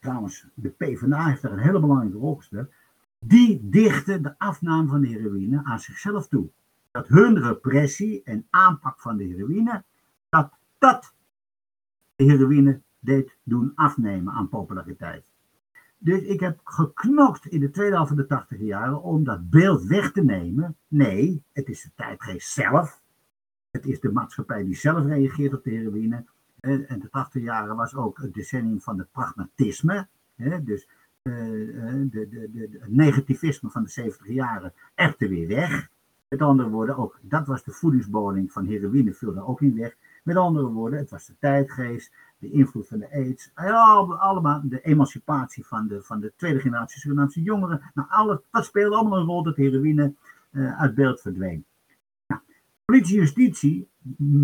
trouwens de PvdA heeft daar een hele belangrijke rol gespeeld, die dichten de afname van de heroïne aan zichzelf toe. Dat hun repressie en aanpak van de heroïne, dat dat de heroïne deed doen afnemen aan populariteit. Dus ik heb geknokt in de tweede helft van de tachtige jaren om dat beeld weg te nemen. Nee, het is de tijdgeest zelf. Het is de maatschappij die zelf reageert op de heroïne. En de tachtige jaren was ook het decennium van het pragmatisme. Dus eh, eh, de, de, de, het negativisme van de 70 jaren echter weer weg. Met andere woorden, ook dat was de voedingsbodem van heroïne, viel daar ook in weg. Met andere woorden, het was de tijdgeest, de invloed van de AIDS, allemaal de emancipatie van de, van de tweede generatie Surinaamse jongeren. Nou, alles, dat speelde allemaal een rol dat heroïne uit beeld verdween. Nou, politie justitie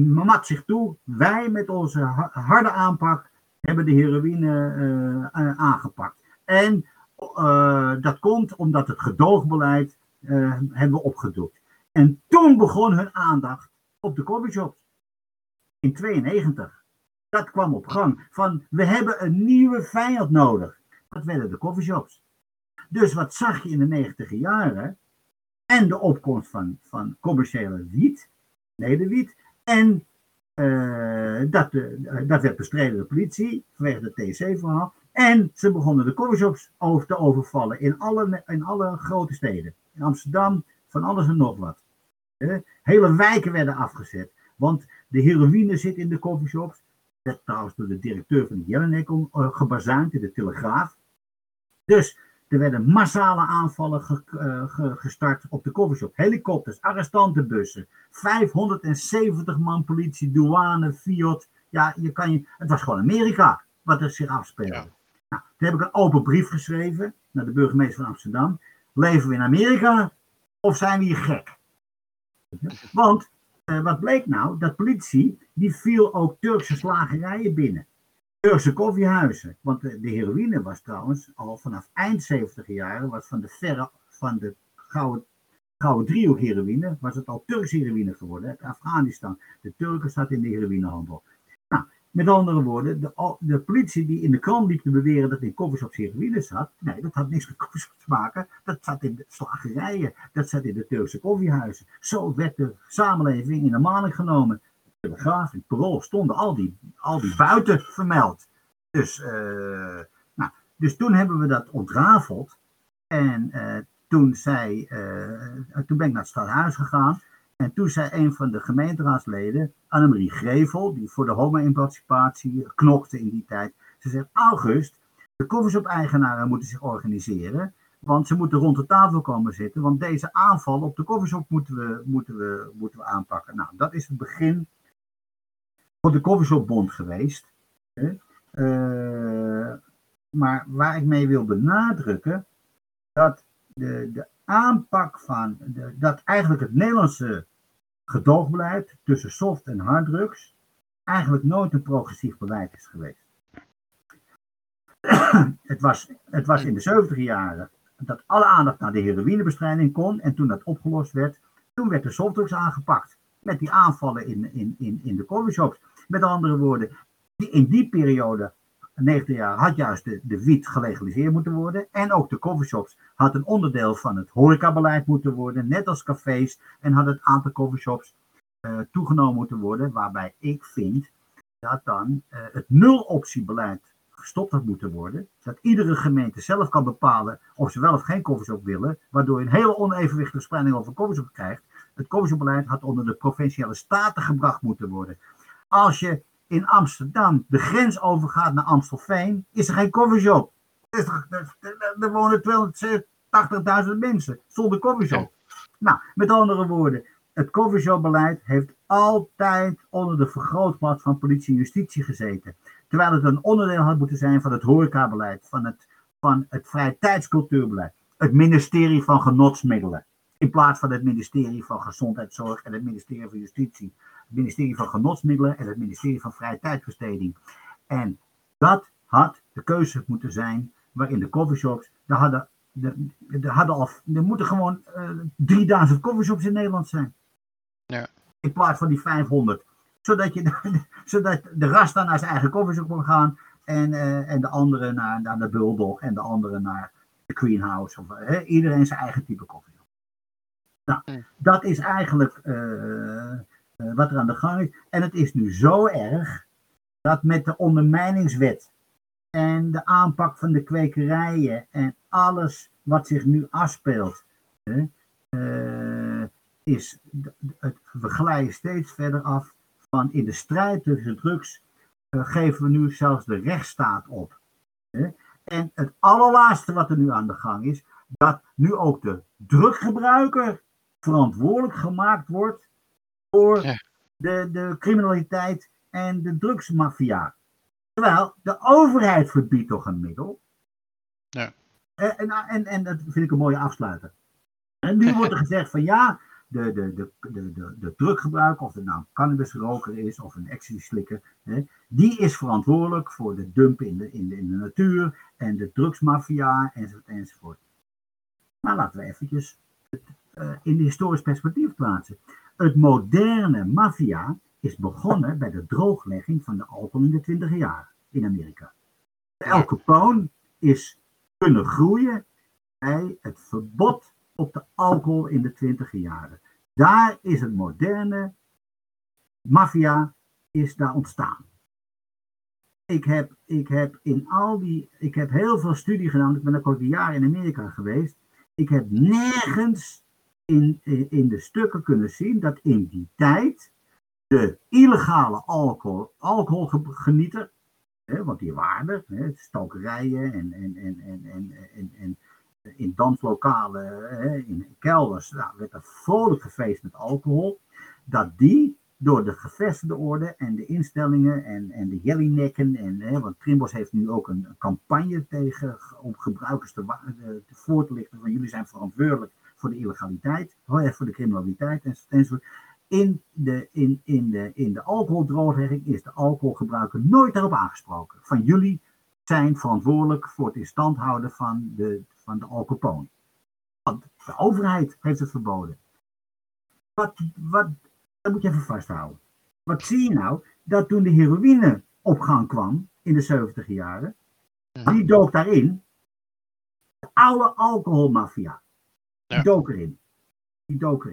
mat zich toe, wij met onze harde aanpak hebben de heroïne aangepakt. En uh, dat komt omdat het gedoogbeleid uh, hebben we opgedoekt. En toen begon hun aandacht op de coffeeshops. In 92. Dat kwam op gang. Van we hebben een nieuwe vijand nodig. Dat werden de coffeeshops. Dus wat zag je in de 90 jaren? En de opkomst van, van commerciële wiet, nederwiet. En uh, dat, dat werd bestreden door de politie vanwege het TC-verhaal. En ze begonnen de coffeeshops over te overvallen in alle, in alle grote steden. In Amsterdam, van alles en nog wat. Hele wijken werden afgezet. Want de heroïne zit in de coffeeshops. Dat trouwens door de directeur van Jelinek uh, gebazuind in de Telegraaf. Dus er werden massale aanvallen ge, uh, gestart op de coffeeshop. Helikopters, arrestantenbussen, 570 man politie, douane, Fiat. Ja, je kan je, het was gewoon Amerika wat er zich afspeelde. Nou, toen heb ik een open brief geschreven naar de burgemeester van Amsterdam. Leven we in Amerika of zijn we hier gek? Want uh, wat bleek nou? Dat politie, die viel ook Turkse slagerijen binnen. Turkse koffiehuizen. Want de, de, heroïne was trouwens al vanaf eind 70 jaren, was van de verre, van de gouden, gouden driehoek heroïne, was het al Turkse heroïne geworden. Uit Afghanistan. De Turken zaten in de heroïnehandel. Met andere woorden, de, de, politie die in de krant liep te beweren dat in coffeeshops heroïne zat, nee, dat had niks met coffeeshops te maken. Dat zat in de slagerijen, dat zat in de Turkse koffiehuizen. Zo werd de samenleving in de maling genomen. De Telegraaf, in Parool stonden al die, al die buiten vermeld. Dus, uh, nou, dus toen hebben we dat ontrafeld. En uh, toen, zei, uh, toen ben ik naar het stadhuis gegaan. En toen zei een van de gemeenteraadsleden, Annemarie Grevel, die voor de homo-emancipatie knokte in die tijd, ze zegt, August, de koffieshop-eigenaren moeten zich organiseren, want ze moeten rond de tafel komen zitten, want deze aanval op de koffieshop moeten we, moeten we, moeten we aanpakken. Nou, dat is het begin van de koffieshopbond geweest. Uh, maar waar ik mee wil benadrukken, dat de, de aanpak van, dat eigenlijk het Nederlandse gedoogbeleid tussen soft en harddrugs eigenlijk nooit een progressief beleid is geweest. het, was, het was in de 70 jaren dat alle aandacht naar de heroïnebestrijding kon en toen dat opgelost werd, toen werd de softdrugs aangepakt. Met die aanvallen in, in, in, in de coffeeshops. Met andere woorden, in die periode 90 jaar had juist de, de wiet gelegaliseerd moeten worden. En ook de coffeeshops had een onderdeel van het horecabeleid moeten worden, net als cafés. En had het aantal coffeeshops uh, toegenomen moeten worden, waarbij ik vind dat dan uh, het nuloptiebeleid gestopt had moeten worden. Dat iedere gemeente zelf kan bepalen of ze wel of geen coffeeshop willen, waardoor je een hele onevenwichtige spreiding over coffeeshop krijgt. Het coffeeshopbeleid had onder de provinciale staten gebracht moeten worden. Als je in Amsterdam de grens overgaat naar Amstelveen, is er geen coffeeshop. Er wonen 280.000 mensen zonder coffeeshop. Nou, met andere woorden, het coffeeshopbeleid heeft altijd onder de vergrootplaat van politie en justitie gezeten. Terwijl het een onderdeel had moeten zijn van het horecabeleid, van het, van het vrije tijdscultuurbeleid, het ministerie van genotsmiddelen. In plaats van het ministerie van Gezondheidszorg en het ministerie van Justitie. Het ministerie van Genotsmiddelen en het ministerie van Vrije Tijdbesteding. En dat had de keuze moeten zijn waarin de coffeeshops, daar hadden, de, de hadden al, er moeten gewoon uh, 3000 coffeeshops in Nederland zijn. Ja. In plaats van die 500. Zodat, je, zodat de Rasta naar zijn eigen coffeeshop kon gaan en, uh, en de andere naar, naar de Bulldog en de andere naar de Queen House. Of, uh, iedereen zijn eigen type coffeeshop. Nou, mm. dat is eigenlijk uh, wat er aan de gang is. En het is nu zo erg dat met de ondermijningswet en de aanpak van de kwekerijen en alles wat zich nu afspeelt, uh, is het, we glijden steeds verder af van in de strijd tussen drugs uh, geven we nu zelfs de rechtsstaat op. En het allerlaatste wat er nu aan de gang is, dat nu ook de druggebruiker verantwoordelijk gemaakt wordt voor de, de criminaliteit en de drugsmafia. Terwijl de overheid verbiedt toch een middel. Ja. En, en, en, en dat vind ik een mooie afsluiter. En nu wordt er gezegd van ja, de, de, de, de, de, de druggebruiker, of het nou een cannabisroker is of een ecstasy-slikker, die is verantwoordelijk voor de dump in de, in, de, in de natuur en de drugsmafia enzovoort enzovoort. Maar laten we eventjes uh, in historisch perspectief plaatsen. Het moderne maffia is begonnen bij de drooglegging van de alcohol in de 20 jaar in Amerika. El Capone is kunnen groeien bij het verbod op de alcohol in de 20 jaren. Daar is het moderne maffia is daar ontstaan. Ik heb, ik heb in al die, ik heb heel veel studie gedaan. Ik ben ook al een jaar in Amerika geweest. Ik heb nergens in, in de stukken kunnen zien dat in die tijd de illegale alcohol, alcoholgenieter, hè, want die waren er, stokerijen en, en, en, en, en, en, en in danslokalen, hè, in kelders, nou, werd er vrolijk gefeest met alcohol, dat die door de gevestigde orde en de instellingen en, en de jellynekken, en, hè, want Trimbos heeft nu ook een, campagne tegen, om gebruikers te, te, te voor te lichten van jullie zijn verantwoordelijk voor de illegaliteit, voor de criminaliteit enzovoort. In de, in, in de, in de alcoholdrooglegging is de alcoholgebruiker nooit daarop aangesproken. Van jullie zijn verantwoordelijk voor het in stand houden van de, van de. Want de overheid heeft het verboden. Wat, wat, dat moet je even vasthouden. Wat zie je nou? Dat toen de heroïne op gang kwam in de 70 jaren, die dook daarin. De oude alcoholmafia. Die dook erin. Die dook.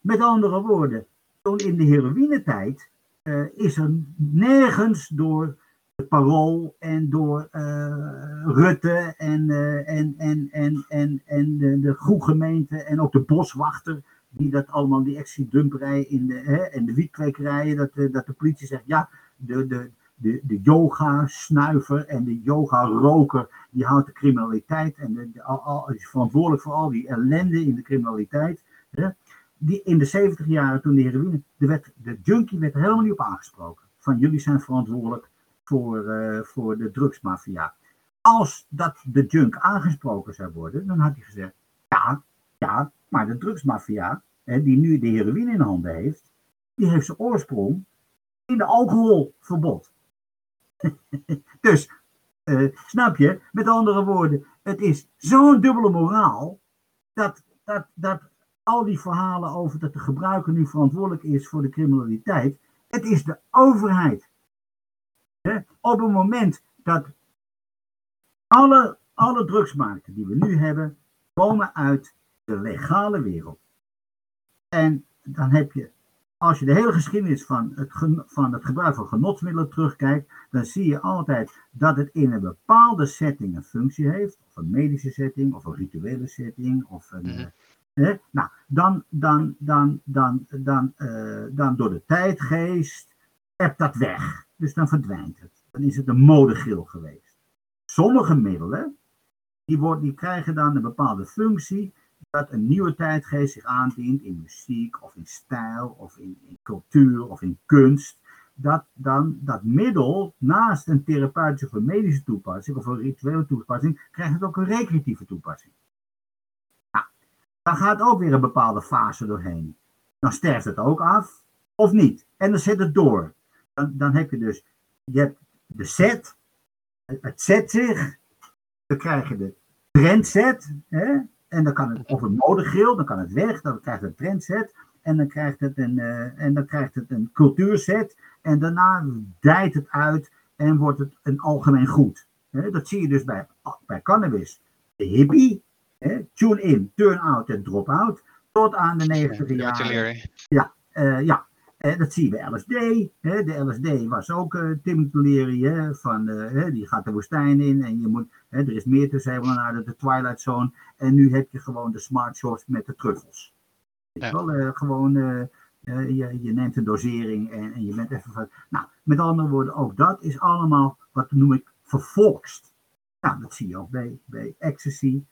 Met andere woorden, toen in de heroïnetijd uh, is er nergens door het parool en door uh, Rutte en, uh, en, en, en, en, en de, de groegemeente en ook de boswachter, die dat allemaal, die extra in de, en de wietkwekerij, dat, dat de politie zegt, ja, de, de, de, de yoga-snuiver en de yoga-roker, die houdt de criminaliteit en de, al, is verantwoordelijk voor al die ellende in de criminaliteit. Hè? Die in de 70 jaren, toen de heroïne, de, werd, de junkie werd er helemaal niet op aangesproken. Van jullie zijn verantwoordelijk voor, uh, voor de drugsmafia. Als dat de junk aangesproken zou worden, dan had hij gezegd, ja, ja, maar de drugsmafia, hè, die nu de heroïne in handen heeft, die heeft zijn oorsprong in de alcoholverbod. dus, uh, snap je? Met andere woorden, het is zo'n dubbele moraal dat, dat, dat al die verhalen over dat de gebruiker nu verantwoordelijk is voor de criminaliteit, het is de overheid. Op het moment dat alle, alle drugsmarkten die we nu hebben, komen uit de legale wereld. En dan heb je, als je de hele geschiedenis van het, van het gebruik van genotsmiddelen terugkijkt, dan zie je altijd dat het in een bepaalde setting een functie heeft, of een medische setting, of een rituele setting, of een. Mhm. eh, nou, dan, dan, dan, dan, dan, uh, dan door de tijdgeest hebt dat weg. Dus dan verdwijnt het. Dan is het een modegil geweest. Sommige middelen, die, wordt, die krijgen dan een bepaalde functie dat een nieuwe tijdgeest zich aandient in muziek of in stijl of in, in cultuur of in kunst, dat dan dat middel naast een therapeutische of medische toepassing of een rituele toepassing, krijgt het ook een recreatieve toepassing. Nou, dan gaat ook weer een bepaalde fase doorheen. Dan sterft het ook af of niet. En dan zet het door. Dan, dan heb je dus, je hebt de set, het zet zich, dan krijg je de trendset, hè? En dan kan het, of een modegeel, dan kan het weg, dan krijgt het een trendset. En dan krijgt het een, uh, en dan krijgt het een cultuurset. En daarna dijt het uit en wordt het een algemeen goed. dat zie je dus bij, bij cannabis. De hippie, tune in, turn out en drop out. Tot aan de 90 jaren. Ja, uh, ja, dat zie je bij LSD. Hè, de LSD was ook uh, Tim Leary, van, uh, die gaat de woestijn in en je moet, hè, er is meer te zeggen naar de, Twilight Zone. En nu heb je gewoon de smart shorts met de truffels. Ja. Wel, uh, gewoon, je, je, neemt een dosering en, en, je bent even van. Nou, met andere woorden, ook dat is allemaal, wat noem ik, vervolgst. Nou, dat zie je ook bij, bij ecstasy.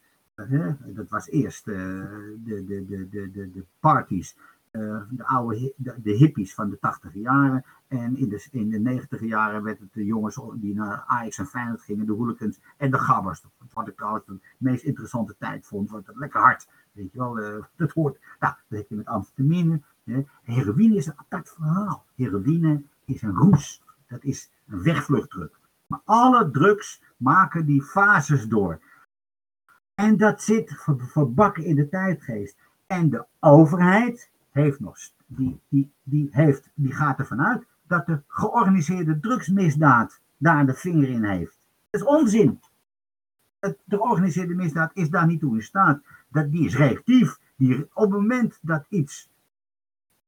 dat was eerst de, de, de, de, de, de parties eh, de oude de, hippies van de 80 jaren. En in de, in de 90 jaren werd het de jongens die naar Ajax en Feyenoord gingen, de hooligans en de gabbers. Wat ik trouwens de meest interessante tijd vond, want het lekker hard. Weet je wel, uh, dat hoort. Nou, dat heb je met amfetamine. Hè. Heroïne is een apart verhaal. Heroïne is een roes. Dat is een wegvluchtdruk. Maar alle drugs maken die fases door. En dat zit verbakken in de tijdgeest. En de overheid, heeft nog, die, die, die, heeft, die gaat ervan uit dat de georganiseerde drugsmisdaad daar de vinger in heeft. Dat is onzin. De georganiseerde misdaad is daar niet toe in staat. Dat, die is reactief. Die, op het moment dat iets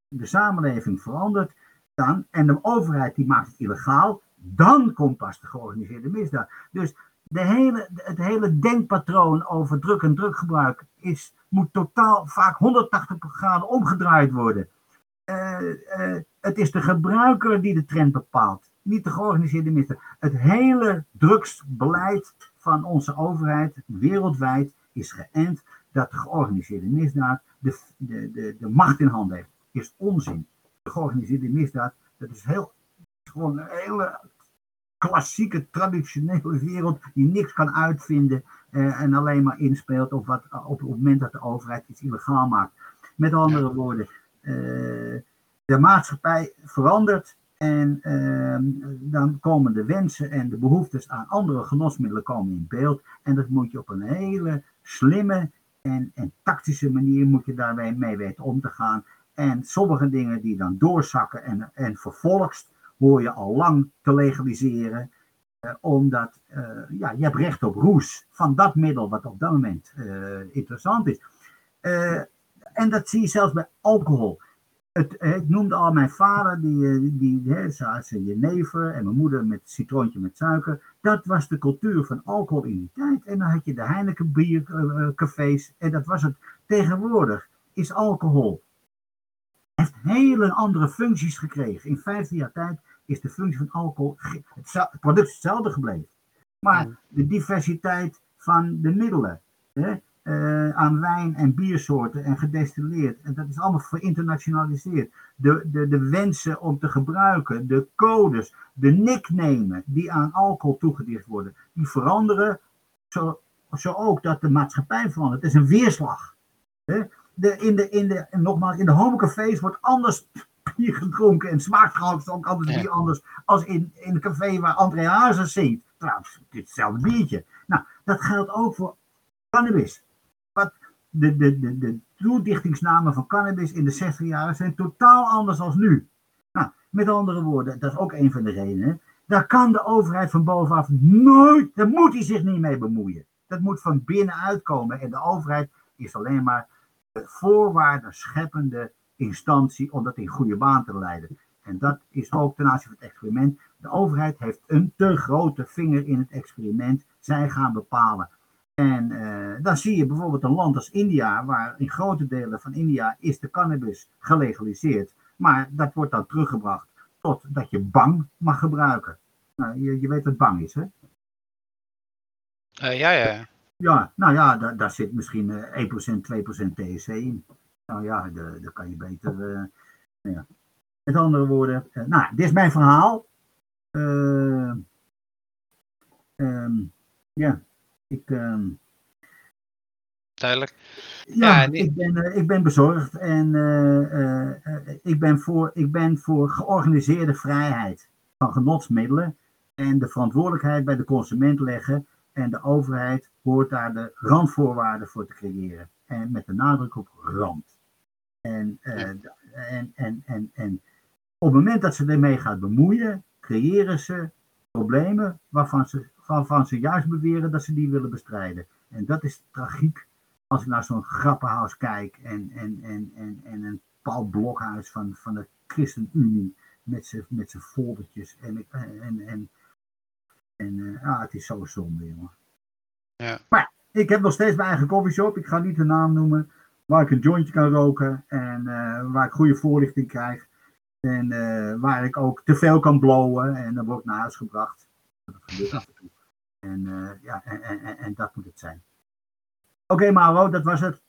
de samenleving verandert, dan, en de overheid die maakt het illegaal, dan komt pas de georganiseerde misdaad. Dus de hele, het hele denkpatroon over druk en druggebruik is, moet totaal vaak 180 graden omgedraaid worden. Uh, uh, het is de gebruiker die de trend bepaalt, niet de georganiseerde misdaad. Het hele drugsbeleid van onze overheid wereldwijd is geënt dat de georganiseerde misdaad de, de, de, de macht in handen heeft. Is onzin. De georganiseerde misdaad, dat is heel, gewoon een hele klassieke, traditionele wereld die niks kan uitvinden uh, en alleen maar inspeelt op, wat, op het moment dat de overheid iets illegaal maakt. Met andere woorden, uh, de maatschappij verandert en uh, dan komen de wensen en de behoeftes aan andere genosmiddelen komen in beeld. En dat moet je op een hele slimme en, en tactische manier moet je daarmee mee weten om te gaan. En sommige dingen die dan doorzakken en, en vervolgst hoor je al lang te legaliseren. Uh, omdat uh, ja, je hebt recht op roes van dat middel wat op dat moment uh, interessant is. en dat zie je zelfs bij alcohol. Ik noemde al mijn vader, die, die, die zijn jenever en mijn moeder met citroontje met suiker. Dat was de cultuur van alcohol in die tijd. En dan had je de Heineken biercafés en dat was het. Tegenwoordig is alcohol heeft hele andere functies gekregen. In 15 jaar tijd is de functie van alcohol, het product hetzelfde gebleven. Maar de diversiteit van de middelen, hè, uh, aan wijn en biersoorten en gedestilleerd, en dat is allemaal verinternationaliseerd. De, de, de wensen om te gebruiken, de codes, de nicknamen die aan alcohol toegedicht worden, die veranderen zo, zo ook dat de maatschappij verandert. Het is een weerslag. Hè de, in de, in de, nogmaals, in de homecafés wordt anders bier gedronken en smaakt trouwens ook anders bier anders als in, in een café waar André Hazes zingt. Trouwens, het is hetzelfde biertje. Nou, dat geldt ook voor cannabis. Wat de, de, de, de toedichtingsnamen van cannabis in de 60 jaren zijn totaal anders dan nu. Nou, met andere woorden, dat is ook een van de redenen. Daar kan de overheid van bovenaf nooit, daar moet hij zich niet mee bemoeien. Dat moet van binnenuit komen. En de overheid is alleen maar de voorwaarden scheppende instantie om dat in goede baan te leiden. En dat is ook ten aanzien van het experiment. De overheid heeft een te grote vinger in het experiment. Zij gaan bepalen. En uh, dan zie je bijvoorbeeld een land als India, waar in grote delen van India is de cannabis gelegaliseerd. Maar dat wordt dan teruggebracht tot dat je bang mag gebruiken. Nou, je, je weet wat bang is, hè? Uh, ja, ja. Ja, nou ja, daar, daar zit misschien uh, 1%, 2% THC in. Nou ja, daar kan je beter. Uh, ja. Met andere woorden, uh, nou, dit is mijn verhaal. Um, ja, ik. Um, Duidelijk. Ja, ja die... ik, ben, ik ben bezorgd en ik, ben voor, ik ben voor georganiseerde vrijheid van genotsmiddelen en de verantwoordelijkheid bij de consument leggen. En de overheid hoort daar de randvoorwaarden voor te creëren. En met de nadruk op rand. En, uh, en, en, en, en op het moment dat ze ermee gaat bemoeien, creëren ze problemen waarvan ze, waarvan ze juist beweren dat ze die willen bestrijden. En dat is tragiek als ik naar zo'n grappenhuis kijk en, en, en, en, en een Paul Blokhuis van, van de ChristenUnie met zijn met zijn foldertjes. En, en, en, uh, ah, het is zo zonde, jongen. Ja. Maar ik heb nog steeds mijn eigen coffeeshop. Ik ga niet de naam noemen. Waar ik een jointje kan roken en uh, waar ik goede voorlichting krijg. En uh, waar ik ook te veel kan blowen en dan word ik naar huis gebracht. Dat gebeurt af en toe. En, uh, ja, en, en, en, dat moet het zijn. Oké, okay, Mauro, dat was het.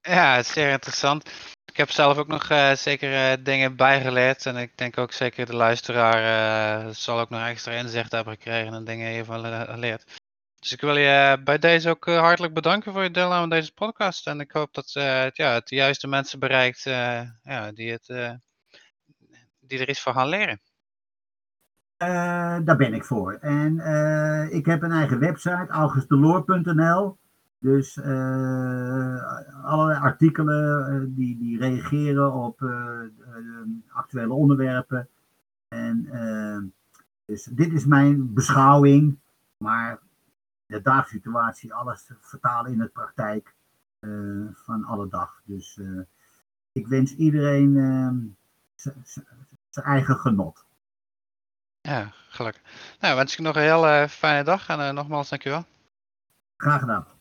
Ja, zeer interessant. Ik heb zelf ook nog zeker dingen bijgeleerd. En ik denk ook zeker de luisteraar zal ook nog extra inzicht hebben gekregen en dingen hiervan geleerd. Dus ik wil je bij deze ook hartelijk bedanken voor je deelname aan deze podcast. En ik hoop dat het, ja, het de juiste mensen bereikt ja, die het die er iets van gaan leren? Daar ben ik voor. En ik heb een eigen website, augustdeloor.nl. Dus allerlei artikelen die, die reageren op actuele onderwerpen. En dus dit is mijn beschouwing, maar de dagsituatie, alles vertalen in de praktijk van alle dag. Dus ik wens iedereen zijn eigen genot. Ja, gelukkig. Nou, wens ik nog een heel uh, fijne dag en nogmaals dankjewel. Graag gedaan.